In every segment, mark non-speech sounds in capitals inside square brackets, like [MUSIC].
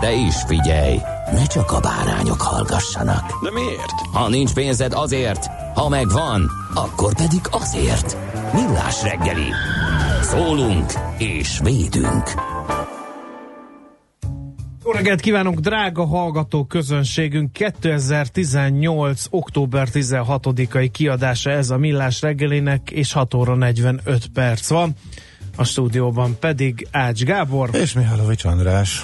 De is figyelj, ne csak a bárányok hallgassanak. De miért? Ha nincs pénzed azért, ha megvan, akkor pedig azért. Millás reggeli. Szólunk és védünk. Jó reggelt kívánunk, drága hallgató közönségünk! 2018. október 16-ai kiadása ez a Millás reggelinek, és 6 óra 45 perc van. A stúdióban pedig Ács Gábor. És Mihálovics András.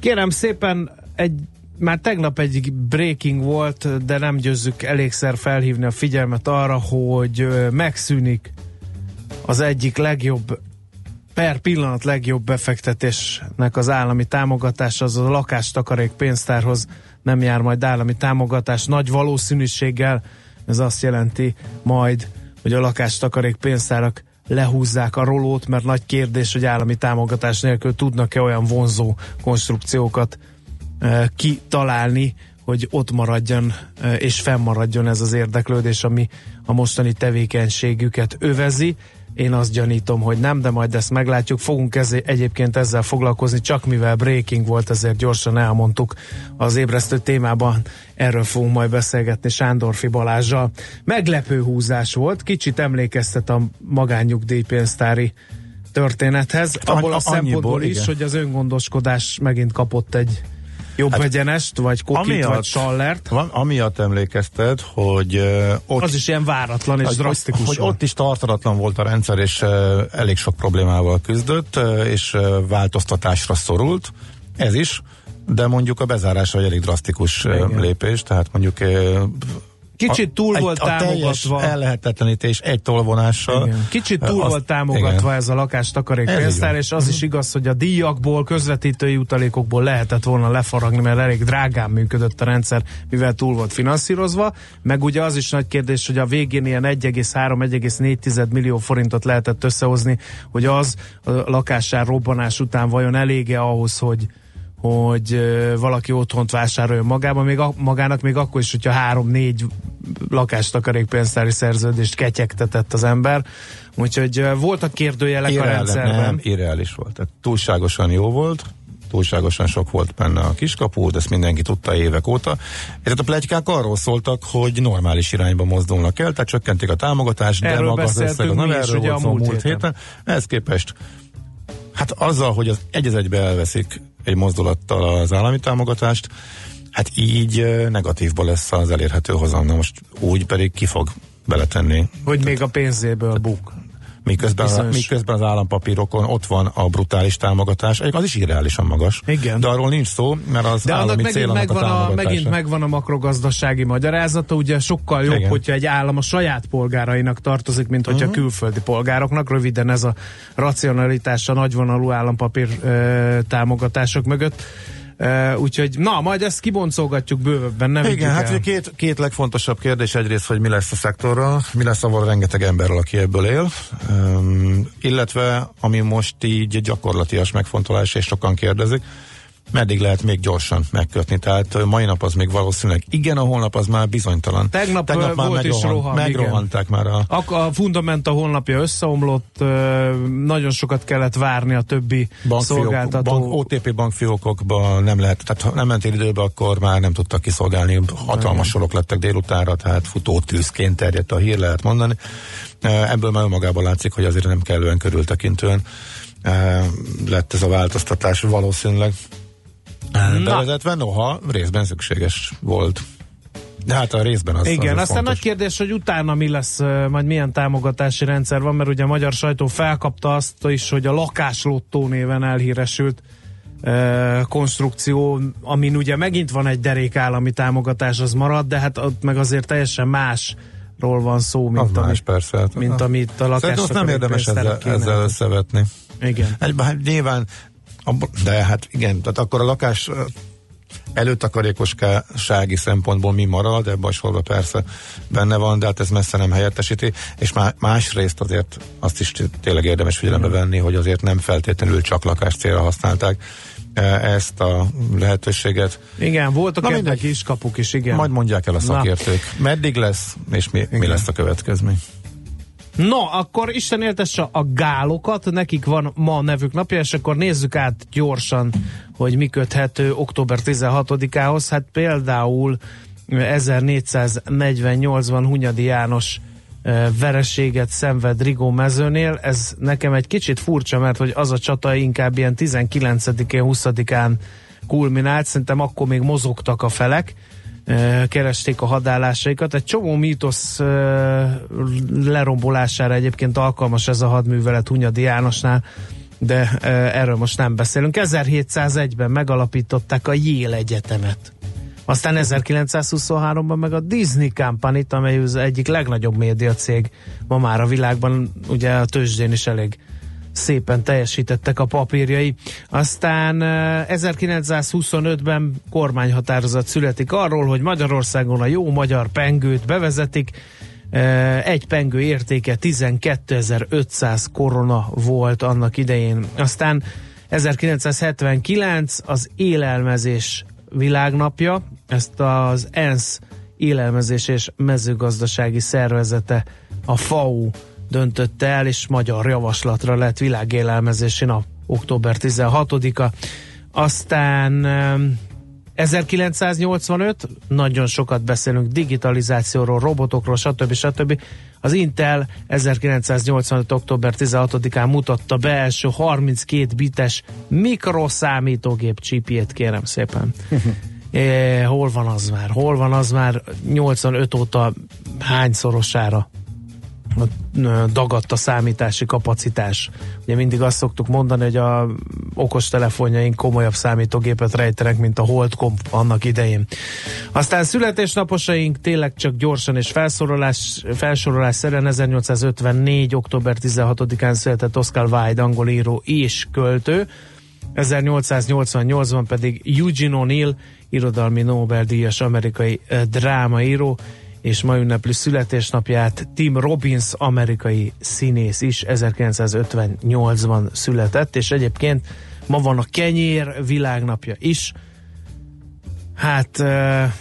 Kérem szépen, egy, már tegnap egy breaking volt, de nem győzzük elégszer felhívni a figyelmet arra, hogy megszűnik az egyik legjobb per pillanat legjobb befektetésnek az állami támogatás, az a lakástakarék pénztárhoz nem jár majd állami támogatás. Nagy valószínűséggel ez azt jelenti majd, hogy a lakástakarék pénztárak lehúzzák a rolót, mert nagy kérdés, hogy állami támogatás nélkül tudnak-e olyan vonzó konstrukciókat e, kitalálni, hogy ott maradjon e, és fennmaradjon ez az érdeklődés, ami a mostani tevékenységüket övezi. Én azt gyanítom, hogy nem, de majd ezt meglátjuk. Fogunk ezé, egyébként ezzel foglalkozni, csak mivel breaking volt, ezért gyorsan elmondtuk az ébresztő témában. Erről fogunk majd beszélgetni Sándorfi Balázsjal. Meglepő húzás volt, kicsit emlékeztet a magánnyugdíjpénztári történethez. Abból a, a- szempontból annyiból, is, igen. hogy az öngondoskodás megint kapott egy jobb hát, egyenest, vagy kokit, amiatt- vagy sallert. Van, amiatt emlékezted, hogy uh, ott, Az is ilyen váratlan és hogy, drasztikus hogy ott is tartalatlan volt a rendszer, és uh, elég sok problémával küzdött, uh, és uh, változtatásra szorult. Ez is, de mondjuk a bezárás egy elég drasztikus Igen. lépés, tehát mondjuk Kicsit túl egy- volt a teljes támogatva. ellehetetlenítés egy tolvonással. Igen. Kicsit túl Azt- volt támogatva igen. ez a lakástakarék Ez pénztár, és az is igaz, hogy a díjakból, közvetítői utalékokból lehetett volna lefaragni, mert elég drágán működött a rendszer, mivel túl volt finanszírozva. Meg ugye az is nagy kérdés, hogy a végén ilyen 1,3-1,4 millió forintot lehetett összehozni, hogy az a lakásár robbanás után vajon elége ahhoz, hogy hogy valaki otthont vásároljon magában, még a, magának még akkor is, hogyha három-négy lakástakarékpénztári szerződést ketyegtetett az ember. Úgyhogy voltak kérdőjelek a Irreális, rendszerben. nem, irreális volt. Túlságosan jó volt, túlságosan sok volt benne a kiskapú, de ezt mindenki tudta évek óta. Tehát a plegykák arról szóltak, hogy normális irányba mozdulnak el, tehát csökkentik a támogatást, de Erről maga az összeg, nem erről volt a szó múlt múlt héten. héten. Ehhez képest, hát azzal, hogy az egy egybe elveszik egy mozdulattal az állami támogatást, hát így negatívba lesz az elérhető hozam. Na most úgy pedig ki fog beletenni Hogy még a pénzéből buk. Miközben, Bizonyos. miközben az állampapírokon ott van a brutális támogatás, az is irreálisan magas. Igen. De arról nincs szó, mert az De annak állami megint cél annak a megvan, a, támogatása. megint megvan a makrogazdasági magyarázata, ugye sokkal jobb, Igen. hogyha egy állam a saját polgárainak tartozik, mint hogyha Mhm. külföldi polgároknak. Röviden ez a racionalitás a nagyvonalú állampapír ö, támogatások mögött. Úgyhogy na, majd ezt kiboncolgatjuk bővebben, nem Igen, hát el. két, két legfontosabb kérdés egyrészt, hogy mi lesz a szektorral, mi lesz avval rengeteg emberrel, aki ebből él, um, illetve ami most így gyakorlatias megfontolás, és sokan kérdezik, meddig lehet még gyorsan megkötni. Tehát mai nap az még valószínűleg igen, a holnap az már bizonytalan. Tegnap, ö, volt is roham, megrohanták már a Ak- a Fundamenta honlapja összeomlott, nagyon sokat kellett várni a többi bankfiók, szolgáltató. bank, OTP bankfiókokba nem lehet, tehát ha nem mentél időbe, akkor már nem tudtak kiszolgálni. Hatalmas sorok lettek délutánra, tehát futótűzként terjedt a hír, lehet mondani. Ebből már önmagában látszik, hogy azért nem kellően körültekintően lett ez a változtatás valószínűleg. Bevezetve, noha részben szükséges volt. De hát a részben az Igen, az aztán fontos. nagy kérdés, hogy utána mi lesz, majd milyen támogatási rendszer van, mert ugye a magyar sajtó felkapta azt is, hogy a lakáslottó néven elhíresült konstrukció, amin ugye megint van egy derék állami támogatás, az marad, de hát ott meg azért teljesen másról van szó, mint, más, amit, persze. Hát, mint amit a lakás. Szerintem azt nem érdemes ezzel, ezzel összevetni. Igen. Egy, hát nyilván, de hát igen, tehát akkor a lakás előtakarékossági szempontból mi marad, ebben a sorban persze benne van, de hát ez messze nem helyettesíti, és má, másrészt azért azt is tényleg érdemes figyelembe venni, hogy azért nem feltétlenül csak lakás célra használták ezt a lehetőséget. Igen, voltak Na mindegy. kis kapuk is, igen. Majd mondják el a szakértők, meddig lesz, és mi, mi lesz a következmény. No, akkor Isten éltesse a gálokat, nekik van ma nevük napja, és akkor nézzük át gyorsan, hogy mi köthető október 16-ához. Hát például 1448-ban Hunyadi János eh, vereséget szenved Rigó mezőnél. Ez nekem egy kicsit furcsa, mert hogy az a csata inkább ilyen 19-én, 20-án kulminált, szerintem akkor még mozogtak a felek, keresték a hadállásaikat. Egy csomó mítosz lerombolására egyébként alkalmas ez a hadművelet Hunyadi Jánosnál, de erről most nem beszélünk. 1701-ben megalapították a Yale Egyetemet. Aztán 1923-ban meg a Disney company amely az egyik legnagyobb médiacég ma már a világban, ugye a tőzsdén is elég szépen teljesítettek a papírjai. Aztán eh, 1925-ben kormányhatározat születik arról, hogy Magyarországon a jó magyar pengőt bevezetik. Eh, Egy pengő értéke 12.500 korona volt annak idején. Aztán 1979 az élelmezés világnapja, ezt az ENSZ élelmezés és mezőgazdasági szervezete, a FAO döntötte el, és magyar javaslatra lett világélelmezési nap, október 16-a. Aztán em, 1985, nagyon sokat beszélünk digitalizációról, robotokról, stb. stb. Az Intel 1985. október 16-án mutatta be első 32 bites mikroszámítógép csipjét, kérem szépen. [LAUGHS] É, hol van az már? Hol van az már 85 óta hányszorosára dagadt a számítási kapacitás. Ugye mindig azt szoktuk mondani, hogy a okos telefonjaink komolyabb számítógépet rejtenek, mint a Holdcomp annak idején. Aztán születésnaposaink tényleg csak gyorsan és felsorolás, felsorolás szerint 1854. október 16-án született Oscar Wilde, angol író és költő. 1888-ban pedig Eugene O'Neill, irodalmi Nobel-díjas amerikai drámaíró, és ma ünnepli születésnapját Tim Robbins, amerikai színész is 1958-ban született, és egyébként ma van a kenyér világnapja is. Hát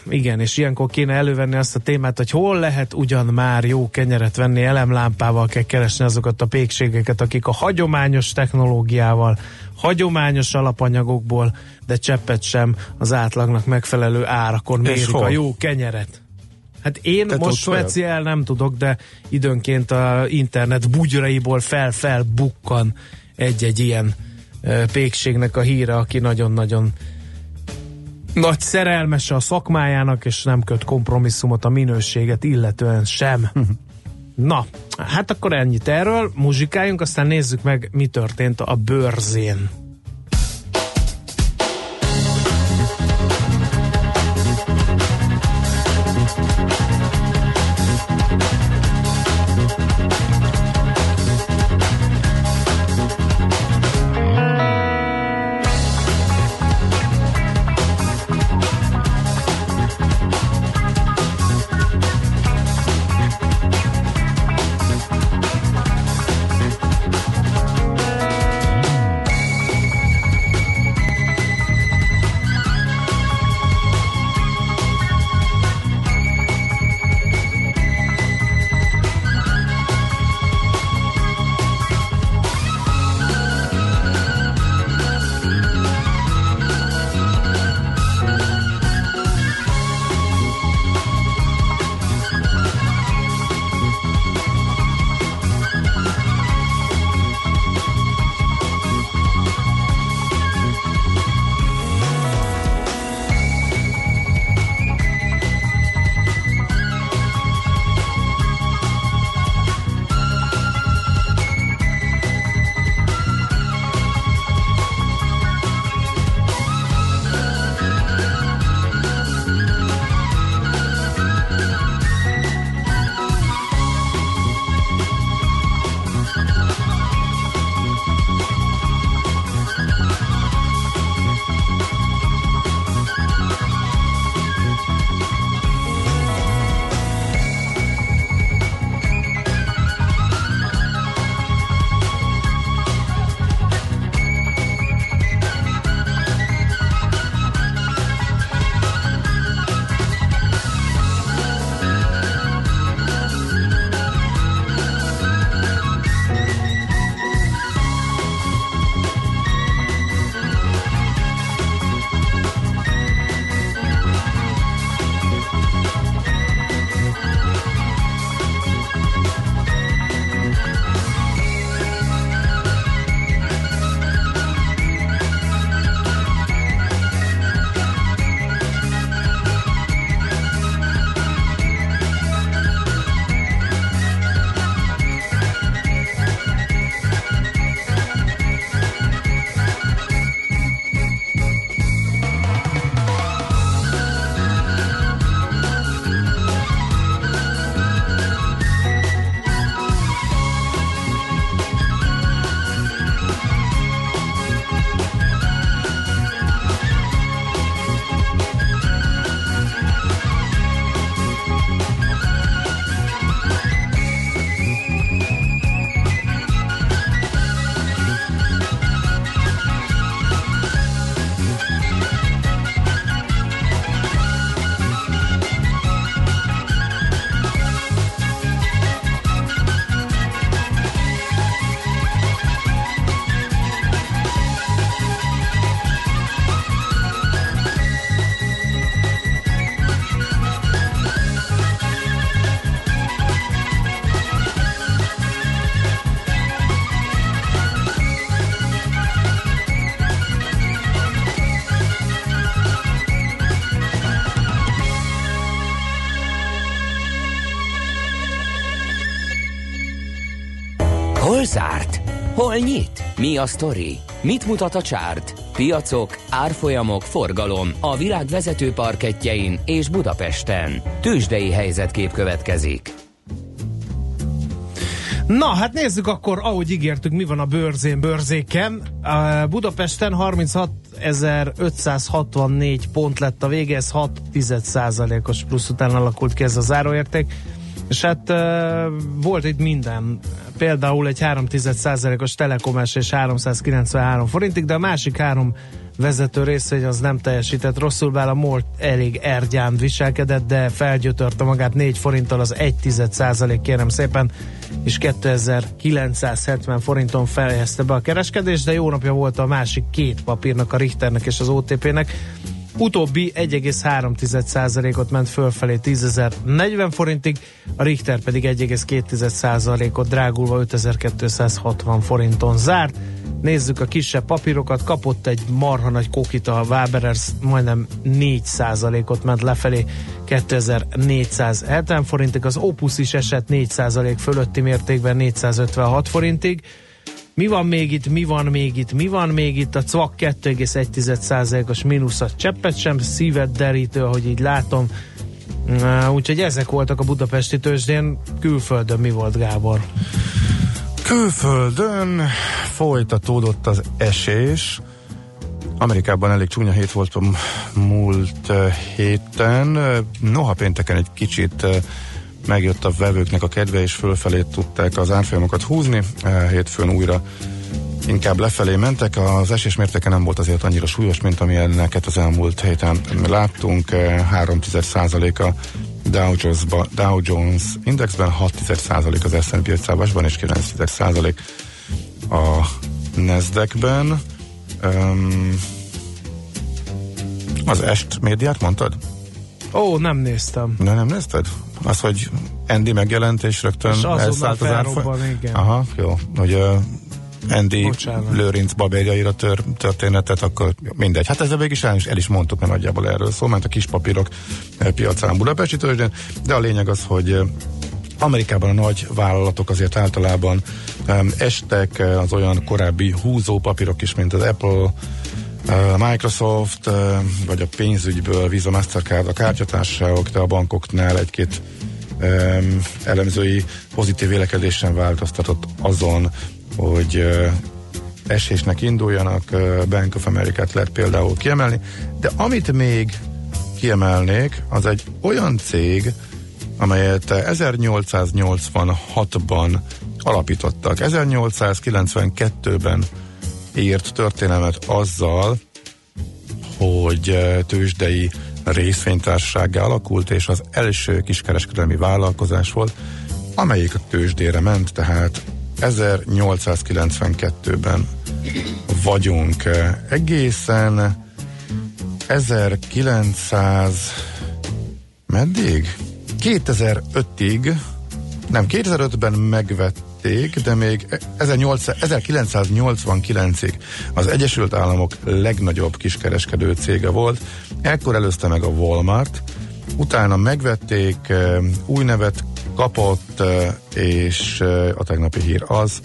igen, és ilyenkor kéne elővenni azt a témát, hogy hol lehet ugyan már jó kenyeret venni, elemlámpával kell keresni azokat a pékségeket, akik a hagyományos technológiával, hagyományos alapanyagokból, de cseppet sem az átlagnak megfelelő árakon mérik a jó kenyeret. Hát én Te most speciál nem tudok, de időnként a internet bugyraiból fel-fel bukkan egy-egy ilyen pékségnek a híre, aki nagyon-nagyon nagy szerelmese a szakmájának, és nem köt kompromisszumot a minőséget illetően sem. [LAUGHS] Na, hát akkor ennyit erről, muzsikáljunk, aztán nézzük meg, mi történt a bőrzén. Hol nyit? Mi a sztori? Mit mutat a csárt? Piacok, árfolyamok, forgalom a világ vezető parketjein és Budapesten. Tősdei helyzetkép következik. Na, hát nézzük akkor, ahogy ígértük, mi van a bőrzén, bőrzéken. Budapesten 36.564 pont lett a vége, ez 6 os plusz után alakult ki ez a záróérték. És hát volt itt minden. Például egy 3 os telekomás és 393 forintig, de a másik három vezető részvény az nem teljesített rosszul, bár a MOL elég ergyán viselkedett, de felgyötörte magát 4 forinttal az 1 százalék kérem szépen, és 2970 forinton fejezte be a kereskedés, de jó napja volt a másik két papírnak, a Richternek és az OTP-nek. Utóbbi 1,3%-ot ment fölfelé 10.040 forintig, a Richter pedig 1,2%-ot drágulva 5260 forinton zárt. Nézzük a kisebb papírokat, kapott egy marha nagy kokit a Waberers, majdnem 4%-ot ment lefelé 2470 forintig, az Opus is esett 4% fölötti mértékben 456 forintig. Mi van még itt, mi van még itt, mi van még itt? A CVAK 2,1%-os mínusz a cseppet sem szívet derítő, ahogy így látom. Úgyhogy ezek voltak a budapesti tőzsdén. Külföldön mi volt, Gábor? Külföldön folytatódott az esés. Amerikában elég csúnya hét volt a múlt eh, héten. Noha pénteken egy kicsit eh, megjött a vevőknek a kedve, és fölfelé tudták az árfolyamokat húzni. Eh, hétfőn újra inkább lefelé mentek. Az esés mértéke nem volt azért annyira súlyos, mint amilyeneket az elmúlt héten láttunk. 3 a Dow, Jones, Dow Jones indexben, 6% az S&P 500-asban és 9% a Nasdaqben. Um, az est médiát mondtad? Ó, nem néztem. De nem nézted? Az, hogy Andy megjelent és rögtön és elszállt az árfolyam? Aha, jó. Hogy uh, Andy Bocsánat. Lőrinc babérjaira tör, történetet, akkor mindegy. Hát ezzel végig is el, is el is mondtuk, mert nagyjából erről szól, ment a kis papírok piacán Budapesti tőzsdén, de a lényeg az, hogy Amerikában a nagy vállalatok azért általában um, estek, az olyan korábbi húzó papírok is, mint az Apple, Microsoft, vagy a pénzügyből, Visa, Mastercard, a kártyatársaságok, de a bankoknál egy-két elemzői pozitív vélekedésen változtatott azon, hogy esésnek induljanak, Bank of America-t lehet például kiemelni, de amit még kiemelnék, az egy olyan cég, amelyet 1886-ban alapítottak. 1892-ben írt történelmet azzal, hogy tőzsdei részvénytársasággá alakult, és az első kiskereskedelmi vállalkozás volt, amelyik a tőzsdére ment, tehát 1892-ben vagyunk. Egészen 1900 meddig? 2005-ig nem, 2005-ben megvették, de még 1989-ig az Egyesült Államok legnagyobb kiskereskedő cége volt. Ekkor előzte meg a Walmart, utána megvették, új nevet kapott, és a tegnapi hír az,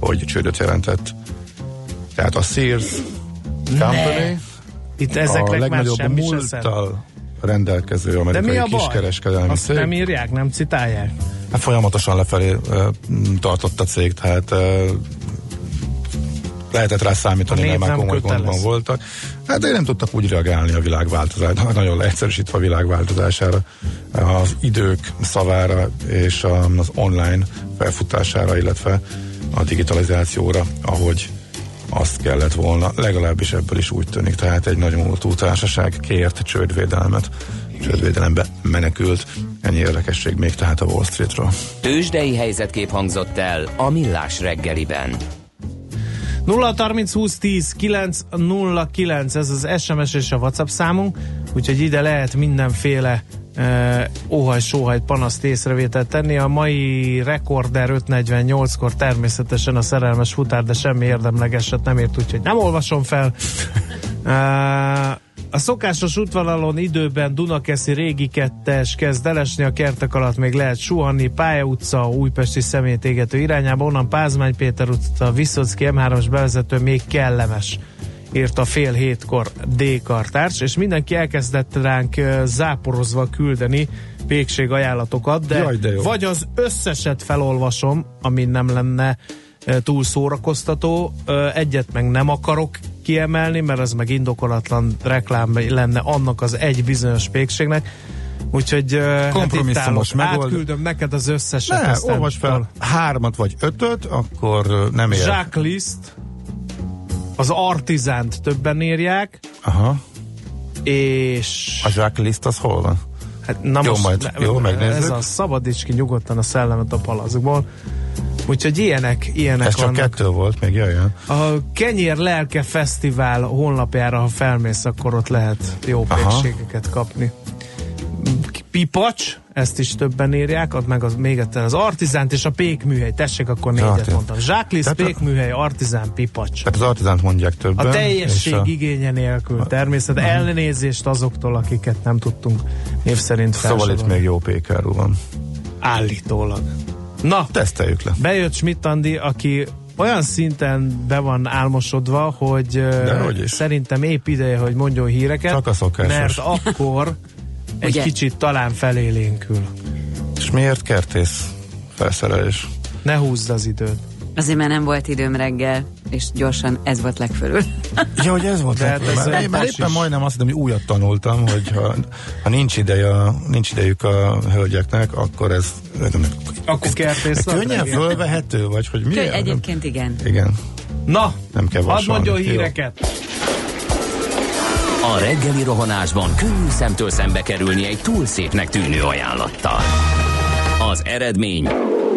hogy csődöt jelentett. Tehát a Sears Company Itt a legnagyobb múlttal rendelkező amerikai kiskereskedelmi Azt cég. nem írják, nem citálják? Hát folyamatosan lefelé tartott a cég, tehát lehetett rá számítani, mert már komoly gondban voltak. Hát de nem tudtak úgy reagálni a világváltozásra, [LAUGHS] nagyon leegyszerűsítve a világváltozására, az idők szavára és az online felfutására, illetve a digitalizációra, ahogy azt kellett volna, legalábbis ebből is úgy tűnik, tehát egy nagyon múltú társaság kért csődvédelmet, csődvédelembe menekült. Ennyi érdekesség még tehát a Wall Streetről. Tőzsdei helyzetkép hangzott el a Millás reggeliben. 0 30 20 10 9 0 9 ez az SMS és a WhatsApp számunk, úgyhogy ide lehet mindenféle uh, óhaj, sóhaj, panaszt észrevételt tenni. A mai rekorder 548-kor természetesen a szerelmes futár, de semmi érdemlegeset nem ért, úgyhogy nem olvasom fel. Uh, [LAUGHS] A szokásos útvonalon időben Dunakeszi régi kettes kezd elesni, a kertek alatt még lehet suhanni, Pálya utca, Újpesti szemétégető irányába, onnan Pázmány Péter utca, Viszocki M3-as bevezető még kellemes írt a fél hétkor D-kartárs, és mindenki elkezdett ránk záporozva küldeni pékség ajánlatokat, de, Jaj, de jó. vagy az összeset felolvasom, ami nem lenne túl szórakoztató, egyet meg nem akarok kiemelni, mert az meg indokolatlan reklám lenne annak az egy bizonyos pékségnek, úgyhogy hát Kompromisszumos állok. megold- átküldöm neked az összeset. Ne, aztán olvasd fel hármat vagy ötöt, akkor nem ér. Jacques List, az Artizánt többen írják, Aha. és A Jacques List az hol van? hát, na Jó, most, majd- jó, megnézzük. Ez a szabadíts ki nyugodtan a szellemet a palazokból. Úgyhogy ilyenek, ilyenek Ez csak vannak. kettő volt, még jöjjön. A Kenyér Lelke Fesztivál honlapjára, ha felmész, akkor ott lehet jó pékségeket kapni. Pipacs, ezt is többen írják, ad meg az, még egyszer az Artizánt és a pékműhely. Tessék, akkor négyet Artizán. mondtam. Zsáklis, Tehát a- pékműhely, Artizán, Pipacs. Tehát az artizánt mondják többen. A teljesség a- igénye nélkül. Természet ellenézést azoktól, akiket nem tudtunk név szerint Szóval itt felsorolni. még jó pékáru van. Állítólag. Na, Teszteljük le. bejött Schmidt Andi, aki olyan szinten be van álmosodva, hogy is. szerintem épp ideje, hogy mondjon híreket, Csak a szokásos. mert akkor [LAUGHS] egy Ugye? kicsit talán felélénkül. És miért kertész felszerelés? Ne húzd az időt. Azért már nem volt időm reggel, és gyorsan ez volt legfölül. [LAUGHS] Ja, hogy ez volt. De hát ez mert pas éppen is. majdnem azt hiszem, hogy újat tanultam, hogy ha, ha nincs, ideje, nincs idejük a hölgyeknek, akkor ez Akkor kertész könnyen fölvehető, vagy hogy mi? Úgyhogy egyébként igen. Igen. Na, Nem kell hadd mondjon híreket. A reggeli rohanásban könnyű szemtől szembe kerülni egy túl szépnek tűnő ajánlattal. Az eredmény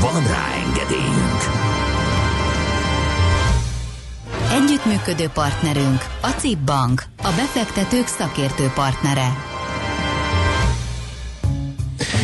Van rá engedélyünk! Együttműködő partnerünk a CIP Bank, a befektetők szakértő partnere.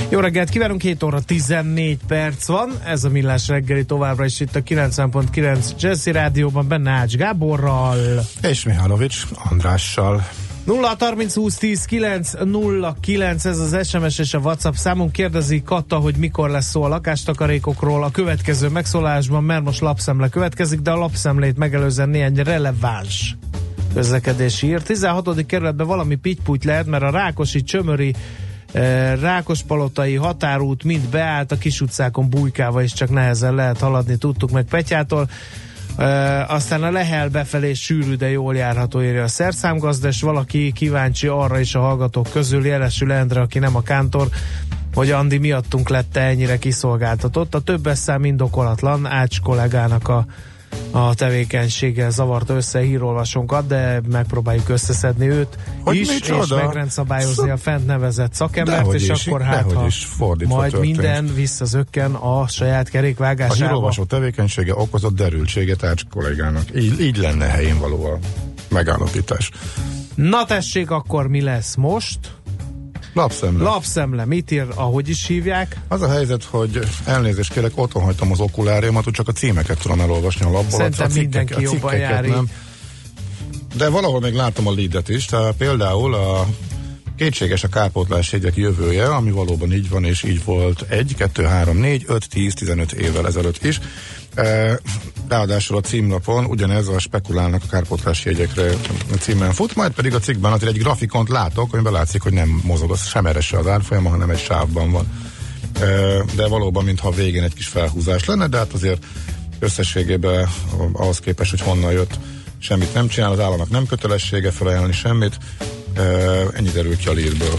Jó reggelt kívánunk, 7 óra 14 perc van, ez a Millás reggeli továbbra is itt a 90.9 Jazzy Rádióban, benne Ács Gáborral. És Mihálovics Andrással. 0 30 20 10 9 0 9 ez az SMS és a WhatsApp számunk. Kérdezi Kata, hogy mikor lesz szó a lakástakarékokról a következő megszólásban, mert most lapszemle következik, de a lapszemlét megelőzően néhány releváns közlekedési ír. 16. kerületben valami pittyputy lehet, mert a Rákosi Csömöri eh, Rákospalotai határút mind beállt, a kis utcákon bujkával is csak nehezen lehet haladni, tudtuk meg Petyától. Aztán a Lehel befelé sűrű, de jól járható írja a szerszámgazda, és valaki kíváncsi arra is a hallgatók közül, jelesül Endre, aki nem a kántor, hogy Andi miattunk lett ennyire kiszolgáltatott. A többes szám indokolatlan, Ács kollégának a, a tevékenységgel zavart össze hírolvasónkat, de megpróbáljuk összeszedni őt Hogy is, micsoda? és megrendszabályozni a fent nevezett szakembert, Dehogy és is, akkor hát, ha is, majd történt. minden visszazökken a saját A kerékvágásába. hírolvasó tevékenysége okozott derültséget Ács kollégának. Így, így lenne helyén való a megállapítás. Na tessék, akkor mi lesz most? Lapszemle. Lapszemle, mit ír, ahogy is hívják? Az a helyzet, hogy elnézést kérek, otthon hagytam az okuláriumat, úgy csak a címeket tudom elolvasni a labból. Szerintem a cikkek- mindenki a jobban jár nem. De valahol még látom a leadet is, tehát például a kétséges a kárpótlás jegyek jövője, ami valóban így van, és így volt 1, 2, 3, 4, 5, 10, 15 évvel ezelőtt is. E, Ráadásul a címlapon ugyanez a spekulálnak a kárpótlási jegyekre címen fut, majd pedig a cikkben azért egy grafikont látok, amiben látszik, hogy nem mozog az sem erre se az árfolyama, hanem egy sávban van. E, De valóban, mintha végén egy kis felhúzás lenne, de hát azért összességében ahhoz képest, hogy honnan jött, semmit nem csinál, az államnak nem kötelessége felajánlani semmit, ennyi derül ki a lírből.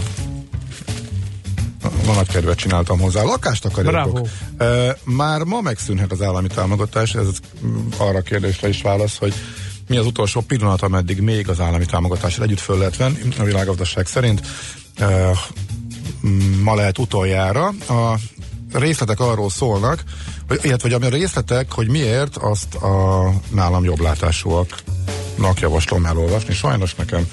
Ma nagy kedvet csináltam hozzá. Lakástakarékok. Bravo. E, Már ma megszűnhet az állami támogatás, ez arra a kérdésre is válasz, hogy mi az utolsó pillanat, ameddig még az állami támogatással együtt föl lehet venni a világgazdaság szerint. Ma lehet utoljára. A részletek arról szólnak, vagy, illetve hogy a részletek, hogy miért azt a nálam jobb látásúaknak javaslom elolvasni. Sajnos nekem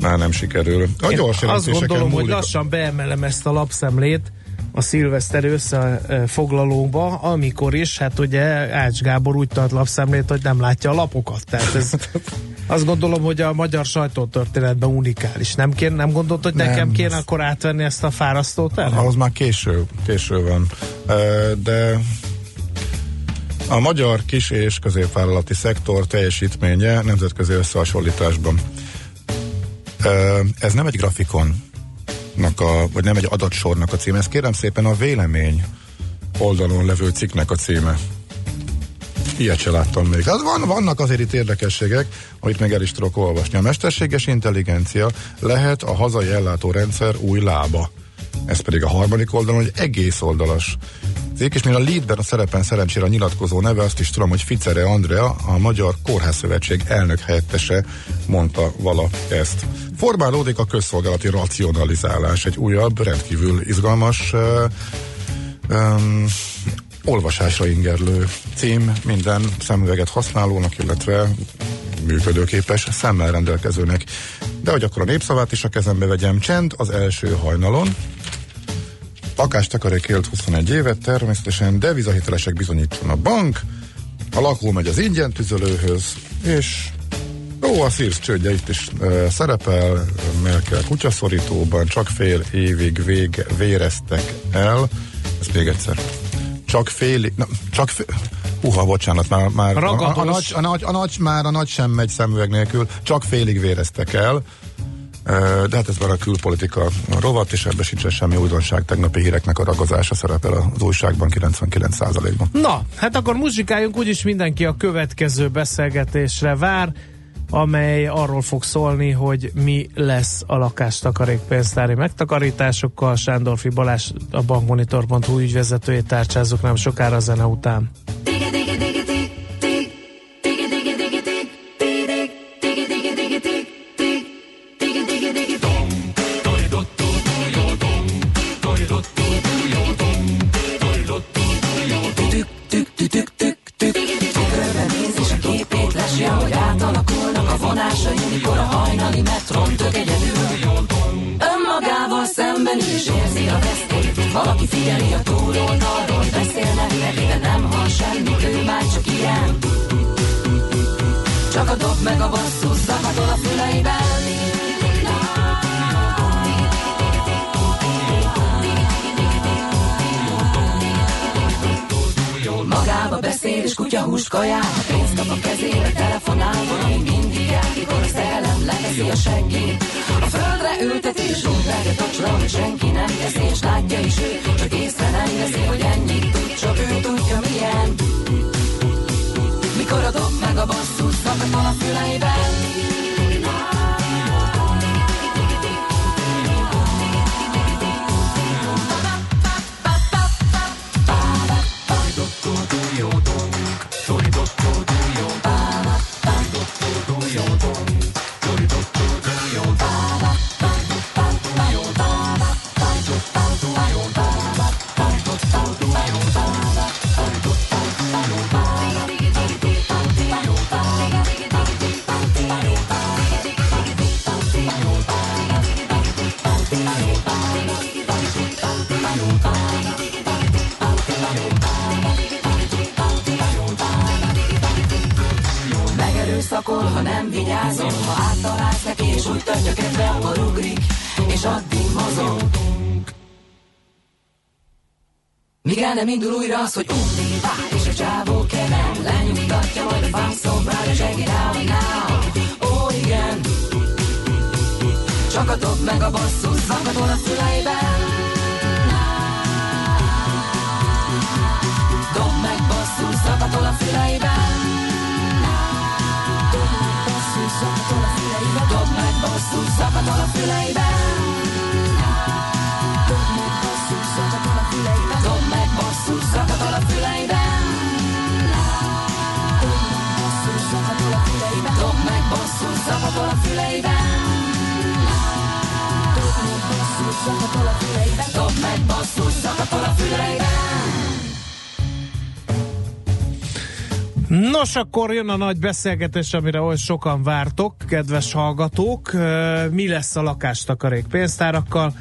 már nem sikerül. A Én gyors azt gondolom, múlik. hogy lassan beemelem ezt a lapszemlét a szilveszter összefoglalóba, amikor is, hát ugye Ács Gábor úgy tart lapszemlét, hogy nem látja a lapokat. Tehát ez, azt gondolom, hogy a magyar sajtótörténetben unikális. Nem, kér, nem gondolt, hogy nem, nekem kéne akkor átvenni ezt a fárasztót? Ahhoz már késő, késő van. De a magyar kis és középvállalati szektor teljesítménye nemzetközi összehasonlításban. Ez nem egy grafikon, vagy nem egy adatsornak a címe, ez kérem szépen a vélemény oldalon levő cikknek a címe. Ilyet se láttam még. Hát van, vannak azért itt érdekességek, amit meg el is tudok olvasni. A mesterséges intelligencia lehet a hazai ellátórendszer új lába. Ez pedig a harmadik oldalon egy egész oldalas cikk, és mivel a leadben a szerepen szerencsére a nyilatkozó neve, azt is tudom, hogy Ficere Andrea, a Magyar Kórházszövetség elnök helyettese mondta vala ezt. Formálódik a közszolgálati racionalizálás, egy újabb, rendkívül izgalmas um, olvasásra ingerlő cím minden szemüveget használónak, illetve működőképes szemmel rendelkezőnek. De hogy akkor a népszavát is a kezembe vegyem, csend az első hajnalon, Lakástakarék élt 21 évet, természetesen devizahitelesek bizonyítson a bank, a lakó megy az ingyen tüzelőhöz, és ó, a szírsz csődje itt is e, szerepel, Merkel kutyaszorítóban, csak fél évig vég, véreztek el, ez még egyszer, csak fél, na, csak fél, Uha, bocsánat, már, már a, a, a, nagy, a, nagy, a nagy, már a nagy sem megy szemüveg nélkül, csak félig véreztek el. De hát ez már a külpolitika rovat, és ebben sincs semmi újdonság. Tegnapi híreknek a ragozása szerepel az újságban 99%-ban. Na, hát akkor muzsikáljunk, úgyis mindenki a következő beszélgetésre vár amely arról fog szólni, hogy mi lesz a lakástakarékpénztári megtakarításokkal. Sándorfi Balázs a bankmonitor.hu ügyvezetőjét tárcsázok nem sokára a zene után. Nem indul újra az, hogy undi és a csávó keven lenyugtatja, majd a funk szobrád, és down now. Ó, igen, csak a dob meg a basszus zakatol a füleiben. Dob meg basszus zakatol a füleiben. Basszus zakatol a füleiben. Nos, akkor jön a nagy beszélgetés, amire oly sokan vártok, kedves hallgatók. Mi lesz a lakástakarék pénztárakkal?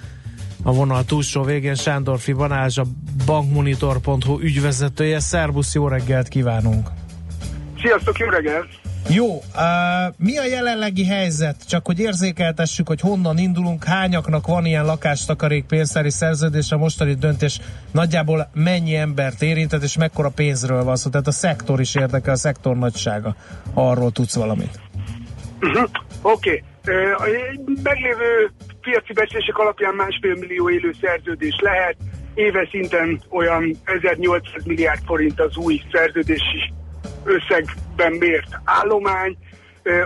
A vonal túlsó végén Sándorfi Balázs, a bankmonitor.hu ügyvezetője. Szerbusz, jó reggelt kívánunk! Sziasztok, jó reggelt! Jó, uh, mi a jelenlegi helyzet? Csak hogy érzékeltessük, hogy honnan indulunk, hányaknak van ilyen lakástakarék pénztári szerződés, a mostani döntés nagyjából mennyi embert érintett, és mekkora pénzről van szó, tehát a szektor is érdekel, a szektor nagysága. Arról tudsz valamit. Uh-huh. Oké. Okay. A meglévő piaci becslések alapján másfél millió élő szerződés lehet. Éves szinten olyan 1800 milliárd forint az új szerződési összegben mért állomány.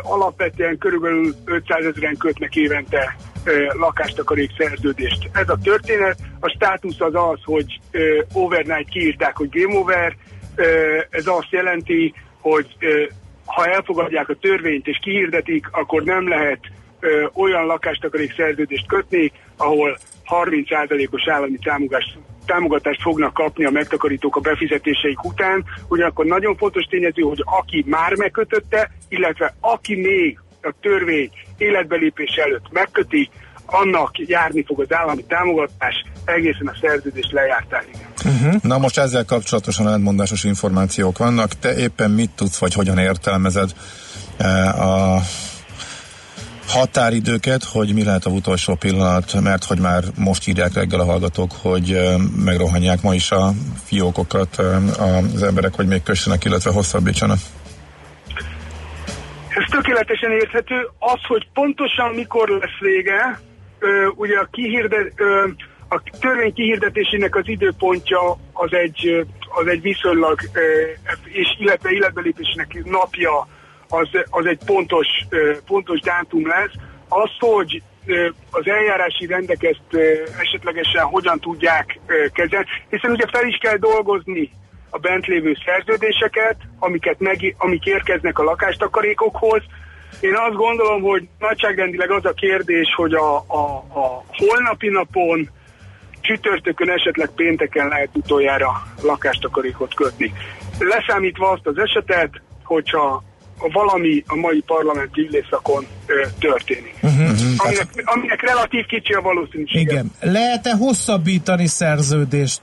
Alapvetően körülbelül 500 ezeren kötnek évente lakástakarék szerződést. Ez a történet. A státusz az az, hogy overnight kiírták, hogy game over. Ez azt jelenti, hogy ha elfogadják a törvényt és kihirdetik, akkor nem lehet olyan lakástakarék szerződést kötni, ahol 30%-os állami támogatást támogatást fognak kapni a megtakarítók a befizetéseik után, ugyanakkor nagyon fontos tényező, hogy aki már megkötötte, illetve aki még a törvény életbelépés előtt megköti, annak járni fog az állami támogatás egészen a szerződés lejártáig. Uh-huh. Na most ezzel kapcsolatosan ellentmondásos információk vannak. Te éppen mit tudsz, vagy hogyan értelmezed eh, a határidőket, hogy mi lehet a utolsó pillanat, mert hogy már most írják reggel a hallgatók, hogy megrohanják ma is a fiókokat az emberek, hogy még kössenek, illetve hosszabbítsanak. Ez tökéletesen érthető. Az, hogy pontosan mikor lesz vége, ugye a, kihirdet, a törvény kihirdetésének az időpontja az egy, az egy viszonylag, és illetve életbelépésének napja az, az egy pontos, pontos dátum lesz. Az, hogy az eljárási rendek ezt esetlegesen hogyan tudják kezelni, hiszen ugye fel is kell dolgozni a bent lévő szerződéseket, amiket meg, amik érkeznek a lakástakarékokhoz. Én azt gondolom, hogy nagyságrendileg az a kérdés, hogy a, a, a holnapi napon, csütörtökön, esetleg pénteken lehet utoljára lakástakarékot kötni. Leszámítva azt az esetet, hogyha valami a mai parlamenti ülésszakon történik. Uh-huh. Aminek, aminek relatív kicsi a valószínűség. Igen. Lehet-e hosszabbítani szerződést?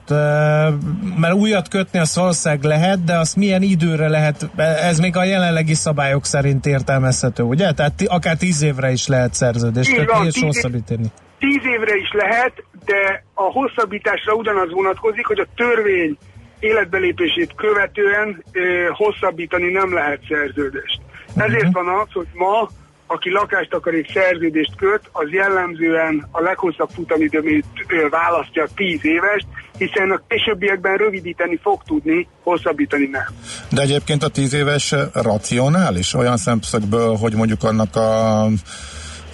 Mert újat kötni az valószínűleg lehet, de azt milyen időre lehet, ez még a jelenlegi szabályok szerint értelmezhető, ugye? Tehát akár tíz évre is lehet szerződést kötni van, és tíz hosszabbítani. Tíz évre is lehet, de a hosszabbításra ugyanaz vonatkozik, hogy a törvény életbelépését követően ö, hosszabbítani nem lehet szerződést. Uh-huh. Ezért van az, hogy ma aki lakást akarik szerződést köt, az jellemzően a leghosszabb futamidőmét választja 10 éves, hiszen a későbbiekben rövidíteni fog tudni, hosszabbítani nem. De egyébként a 10 éves racionális olyan szemszögből, hogy mondjuk annak a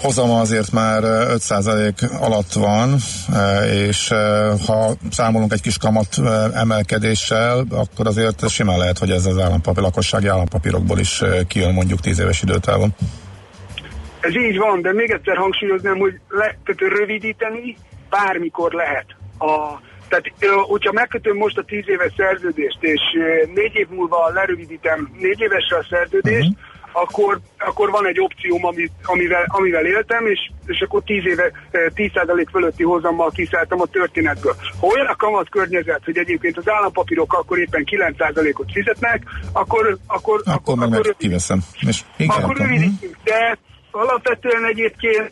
hozama azért már 5% alatt van, és ha számolunk egy kis kamat emelkedéssel, akkor azért simán lehet, hogy ez az állampapír, lakossági állampapírokból is kijön mondjuk 10 éves időtávon. Ez így van, de még egyszer hangsúlyoznám, hogy le, tehát rövidíteni bármikor lehet. A, tehát, hogyha megkötöm most a 10 éves szerződést, és négy év múlva lerövidítem négy évesre a szerződést, uh-huh akkor, akkor van egy opcióm, amit, amivel, amivel éltem, és, és akkor 10 éve 10% fölötti hozammal kiszálltam a történetből. Ha olyan a kamat környezet, hogy egyébként az állampapírok akkor éppen 9%-ot fizetnek, akkor akkor, akkor, akkor, meg akkor kiveszem. És akkor rövidítünk, de alapvetően egyébként,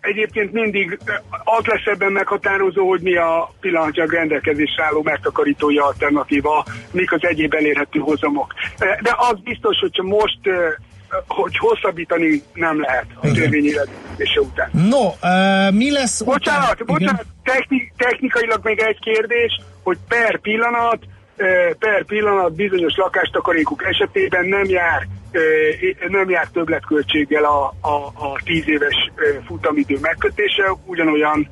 egyébként mindig az lesz ebben meghatározó, hogy mi a pillanatnyilag rendelkezésre álló megtakarítói alternatíva, mik az egyéb elérhető hozamok. De az biztos, hogyha most hogy hosszabbítani nem lehet a törvény életése után. No, uh, mi lesz Bocsánat, után? bocsánat, techni, technikailag még egy kérdés, hogy per pillanat, per pillanat bizonyos lakástakarékok esetében nem jár nem jár többletköltséggel a, a, a tíz éves futamidő megkötése, ugyanolyan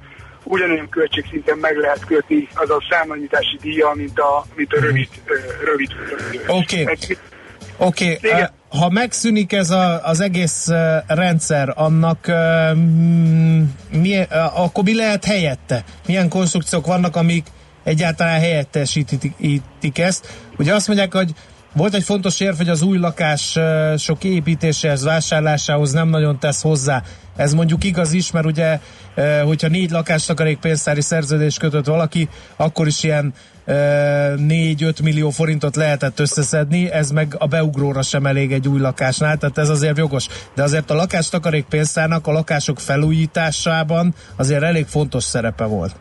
ugyanolyan költségszinten meg lehet kötni az a számlanyítási díja, mint a, mint a rövid, uh, rövid Oké. Okay. Oké, okay, ha megszűnik ez a, az egész rendszer, annak mi, akkor mi lehet helyette? Milyen konstrukciók vannak, amik egyáltalán helyettesítik ezt? Ugye azt mondják, hogy volt egy fontos érv, hogy az új lakások építéséhez, vásárlásához nem nagyon tesz hozzá. Ez mondjuk igaz is, mert ugye, hogyha négy lakástakarék pénztári szerződés kötött valaki, akkor is ilyen 4-5 millió forintot lehetett összeszedni, ez meg a beugróra sem elég egy új lakásnál, tehát ez azért jogos. De azért a lakástakarék pénztárnak a lakások felújításában azért elég fontos szerepe volt.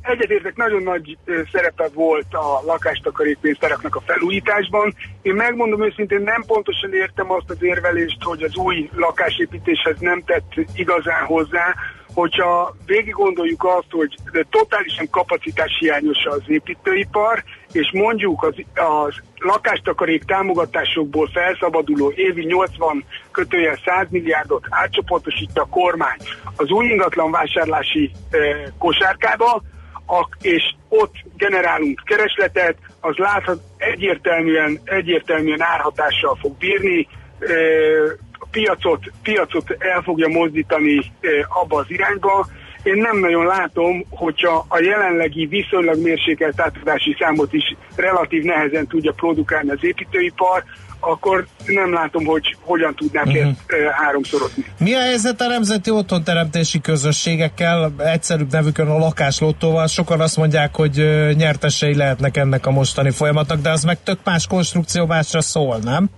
Egyetértek, nagyon nagy szerepe volt a lakástakarékpénztáraknak a felújításban. Én megmondom őszintén, nem pontosan értem azt az érvelést, hogy az új lakásépítéshez nem tett igazán hozzá, hogyha végig gondoljuk azt, hogy totálisan kapacitás hiányos az építőipar, és mondjuk az, az lakástakarék támogatásokból felszabaduló évi 80 kötőjel 100 milliárdot átcsoportosítja a kormány az új ingatlan vásárlási e, kosárkába, ak, és ott generálunk keresletet, az láthat egyértelműen, egyértelműen árhatással fog bírni, e, a piacot, piacot el fogja mozdítani e, abba az irányba, én nem nagyon látom, hogyha a jelenlegi viszonylag mérsékelt átadási számot is relatív nehezen tudja produkálni az építőipar, akkor nem látom, hogy hogyan tudnák uh-huh. ezt e, háromszorozni. Mi a helyzet a nemzeti otthonteremtési közösségekkel, egyszerűbb nevükön a lakáslottóval? Sokan azt mondják, hogy nyertesei lehetnek ennek a mostani folyamatnak, de az meg tök más konstrukció másra szól, nem?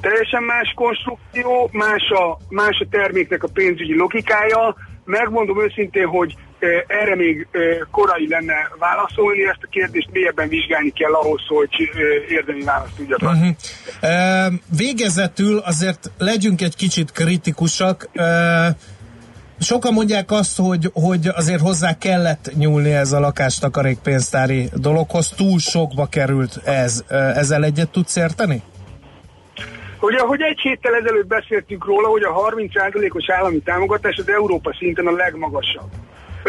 Teljesen más konstrukció, más a, más a terméknek a pénzügyi logikája, megmondom őszintén, hogy erre még korai lenne válaszolni, ezt a kérdést mélyebben vizsgálni kell ahhoz, hogy érdemi választ tudjak adni. Uh-huh. Végezetül azért legyünk egy kicsit kritikusak. Sokan mondják azt, hogy, hogy azért hozzá kellett nyúlni ez a lakástakarékpénztári dologhoz, túl sokba került ez. Ezzel egyet tudsz érteni? Ugye, ahogy egy héttel ezelőtt beszéltünk róla, hogy a 30%-os állami támogatás az Európa szinten a legmagasabb.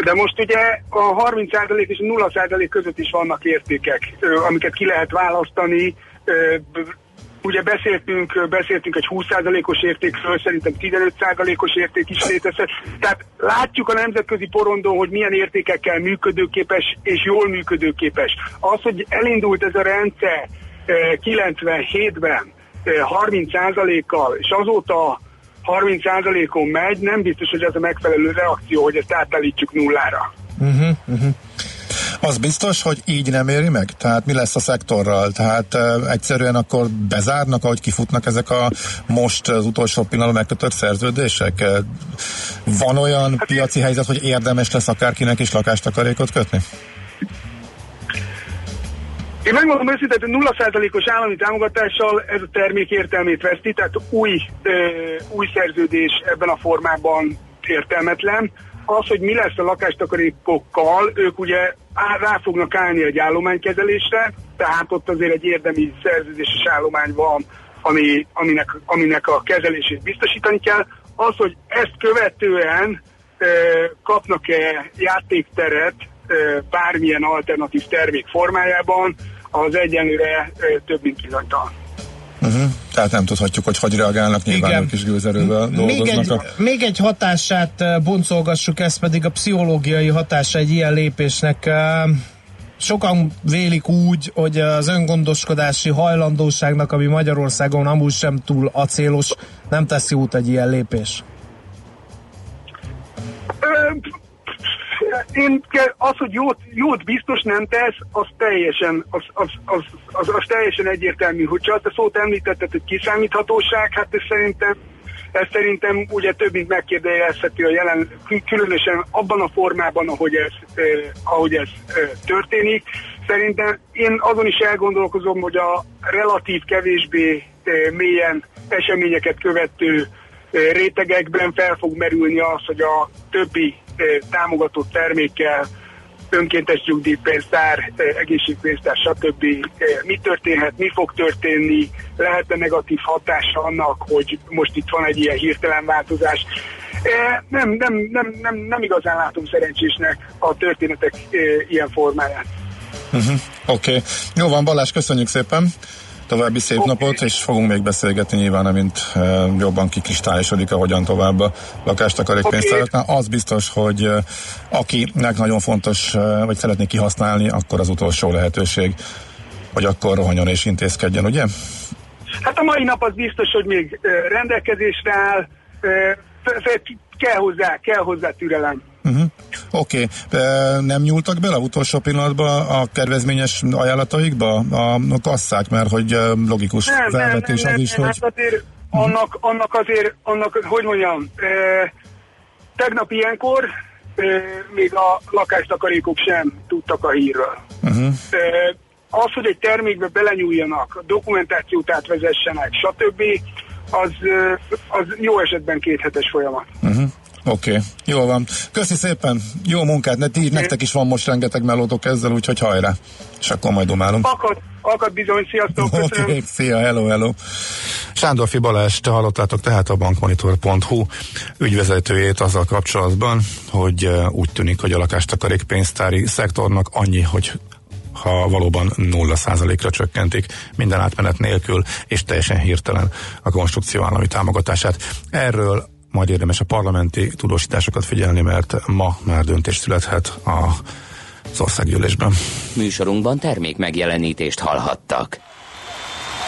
De most ugye a 30% és a 0% között is vannak értékek, amiket ki lehet választani. Ugye beszéltünk, beszéltünk egy 20%-os értékről, szerintem 15%-os érték is létezhet. Tehát látjuk a nemzetközi porondon, hogy milyen értékekkel működőképes és jól működőképes. Az, hogy elindult ez a rendszer 97-ben, 30%-kal, és azóta 30%-on megy, nem biztos, hogy ez a megfelelő reakció, hogy ezt átállítsuk nullára. Uh-huh, uh-huh. Az biztos, hogy így nem éri meg? Tehát mi lesz a szektorral? Tehát uh, egyszerűen akkor bezárnak, ahogy kifutnak ezek a most az utolsó pillanatban megkötött szerződések? Van olyan hát piaci helyzet, hogy érdemes lesz akárkinek is lakástakarékot kötni? Én megmondom őszintén, hogy 0%-os állami támogatással ez a termék értelmét veszti, tehát új, ö, új szerződés ebben a formában értelmetlen. Az, hogy mi lesz a lakástakarékokkal, ők ugye rá fognak állni egy állománykezelésre, tehát ott azért egy érdemi szerződéses állomány van, ami, aminek, aminek a kezelését biztosítani kell. Az, hogy ezt követően ö, kapnak-e játékteret bármilyen alternatív termék formájában, az egyenlőre több mint bizonytalan. Uh-huh. Tehát nem tudhatjuk, hogy hogy reagálnak, nyilván Igen. ők is gőzerővel még egy, a... még egy hatását boncolgassuk, ez pedig a pszichológiai hatása egy ilyen lépésnek. Sokan vélik úgy, hogy az öngondoskodási hajlandóságnak, ami Magyarországon amúgy sem túl acélos, nem teszi út egy ilyen lépés én az, hogy jót, jót biztos nem tesz, az teljesen, az, az, az, az, az teljesen egyértelmű. Hogyha azt a szót említetted, hogy kiszámíthatóság, hát ez szerintem ez szerintem ugye több mint megkérdőjelezheti a jelen, különösen abban a formában, ahogy ez, eh, ahogy ez eh, történik. Szerintem én azon is elgondolkozom, hogy a relatív kevésbé eh, mélyen eseményeket követő rétegekben fel fog merülni az, hogy a többi támogatott termékkel, önkéntes nyugdíjpénztár, egészségpénztár, stb. Mi történhet, mi fog történni, lehet-e negatív hatása annak, hogy most itt van egy ilyen hirtelen változás. Nem, nem, nem, nem, nem igazán látom szerencsésnek a történetek ilyen formáját. Uh-huh. Oké. Okay. Jó van, Balázs, köszönjük szépen. További szép napot, és fogunk még beszélgetni nyilván, amint e, jobban kikristályosodik, ahogyan tovább a lakástakarékpénztáraknál. Okay. Az biztos, hogy e, akinek nagyon fontos, e, vagy szeretné kihasználni, akkor az utolsó lehetőség hogy akkor rohanjon és intézkedjen, ugye? Hát a mai nap az biztos, hogy még rendelkezésre áll, kell hozzá, kell hozzá türelem. Oké, okay. nem nyúltak bele utolsó pillanatban a kedvezményes ajánlataikba a kasszák, mert hogy logikus Nem, nem, nem, felvetés nem, az is, nem, hogy... hát azért annak, annak azért, annak, hogy mondjam, e, tegnap ilyenkor még a lakástakarékok sem tudtak a hírről. Uh-huh. E, az, hogy egy termékbe belenyúljanak, dokumentációt átvezessenek, stb., az, az jó esetben kéthetes folyamat. Uh-huh. Oké, okay. jól van. Köszi szépen, jó munkát, ne, ti, nektek is van most rengeteg melótok ezzel, úgyhogy hajrá. És akkor majd domálunk. Akad, akad bizony, sziasztok, köszönöm. Oké, okay, szia, hello, hello. Sándorfi Balázs, te hallottátok tehát a bankmonitor.hu ügyvezetőjét azzal kapcsolatban, hogy úgy tűnik, hogy a lakástakarék pénztári szektornak annyi, hogy ha valóban 0%-ra csökkentik minden átmenet nélkül, és teljesen hirtelen a konstrukció állami támogatását. Erről majd érdemes a parlamenti tudósításokat figyelni, mert ma már döntés születhet a az országgyűlésben. Műsorunkban termék megjelenítést hallhattak.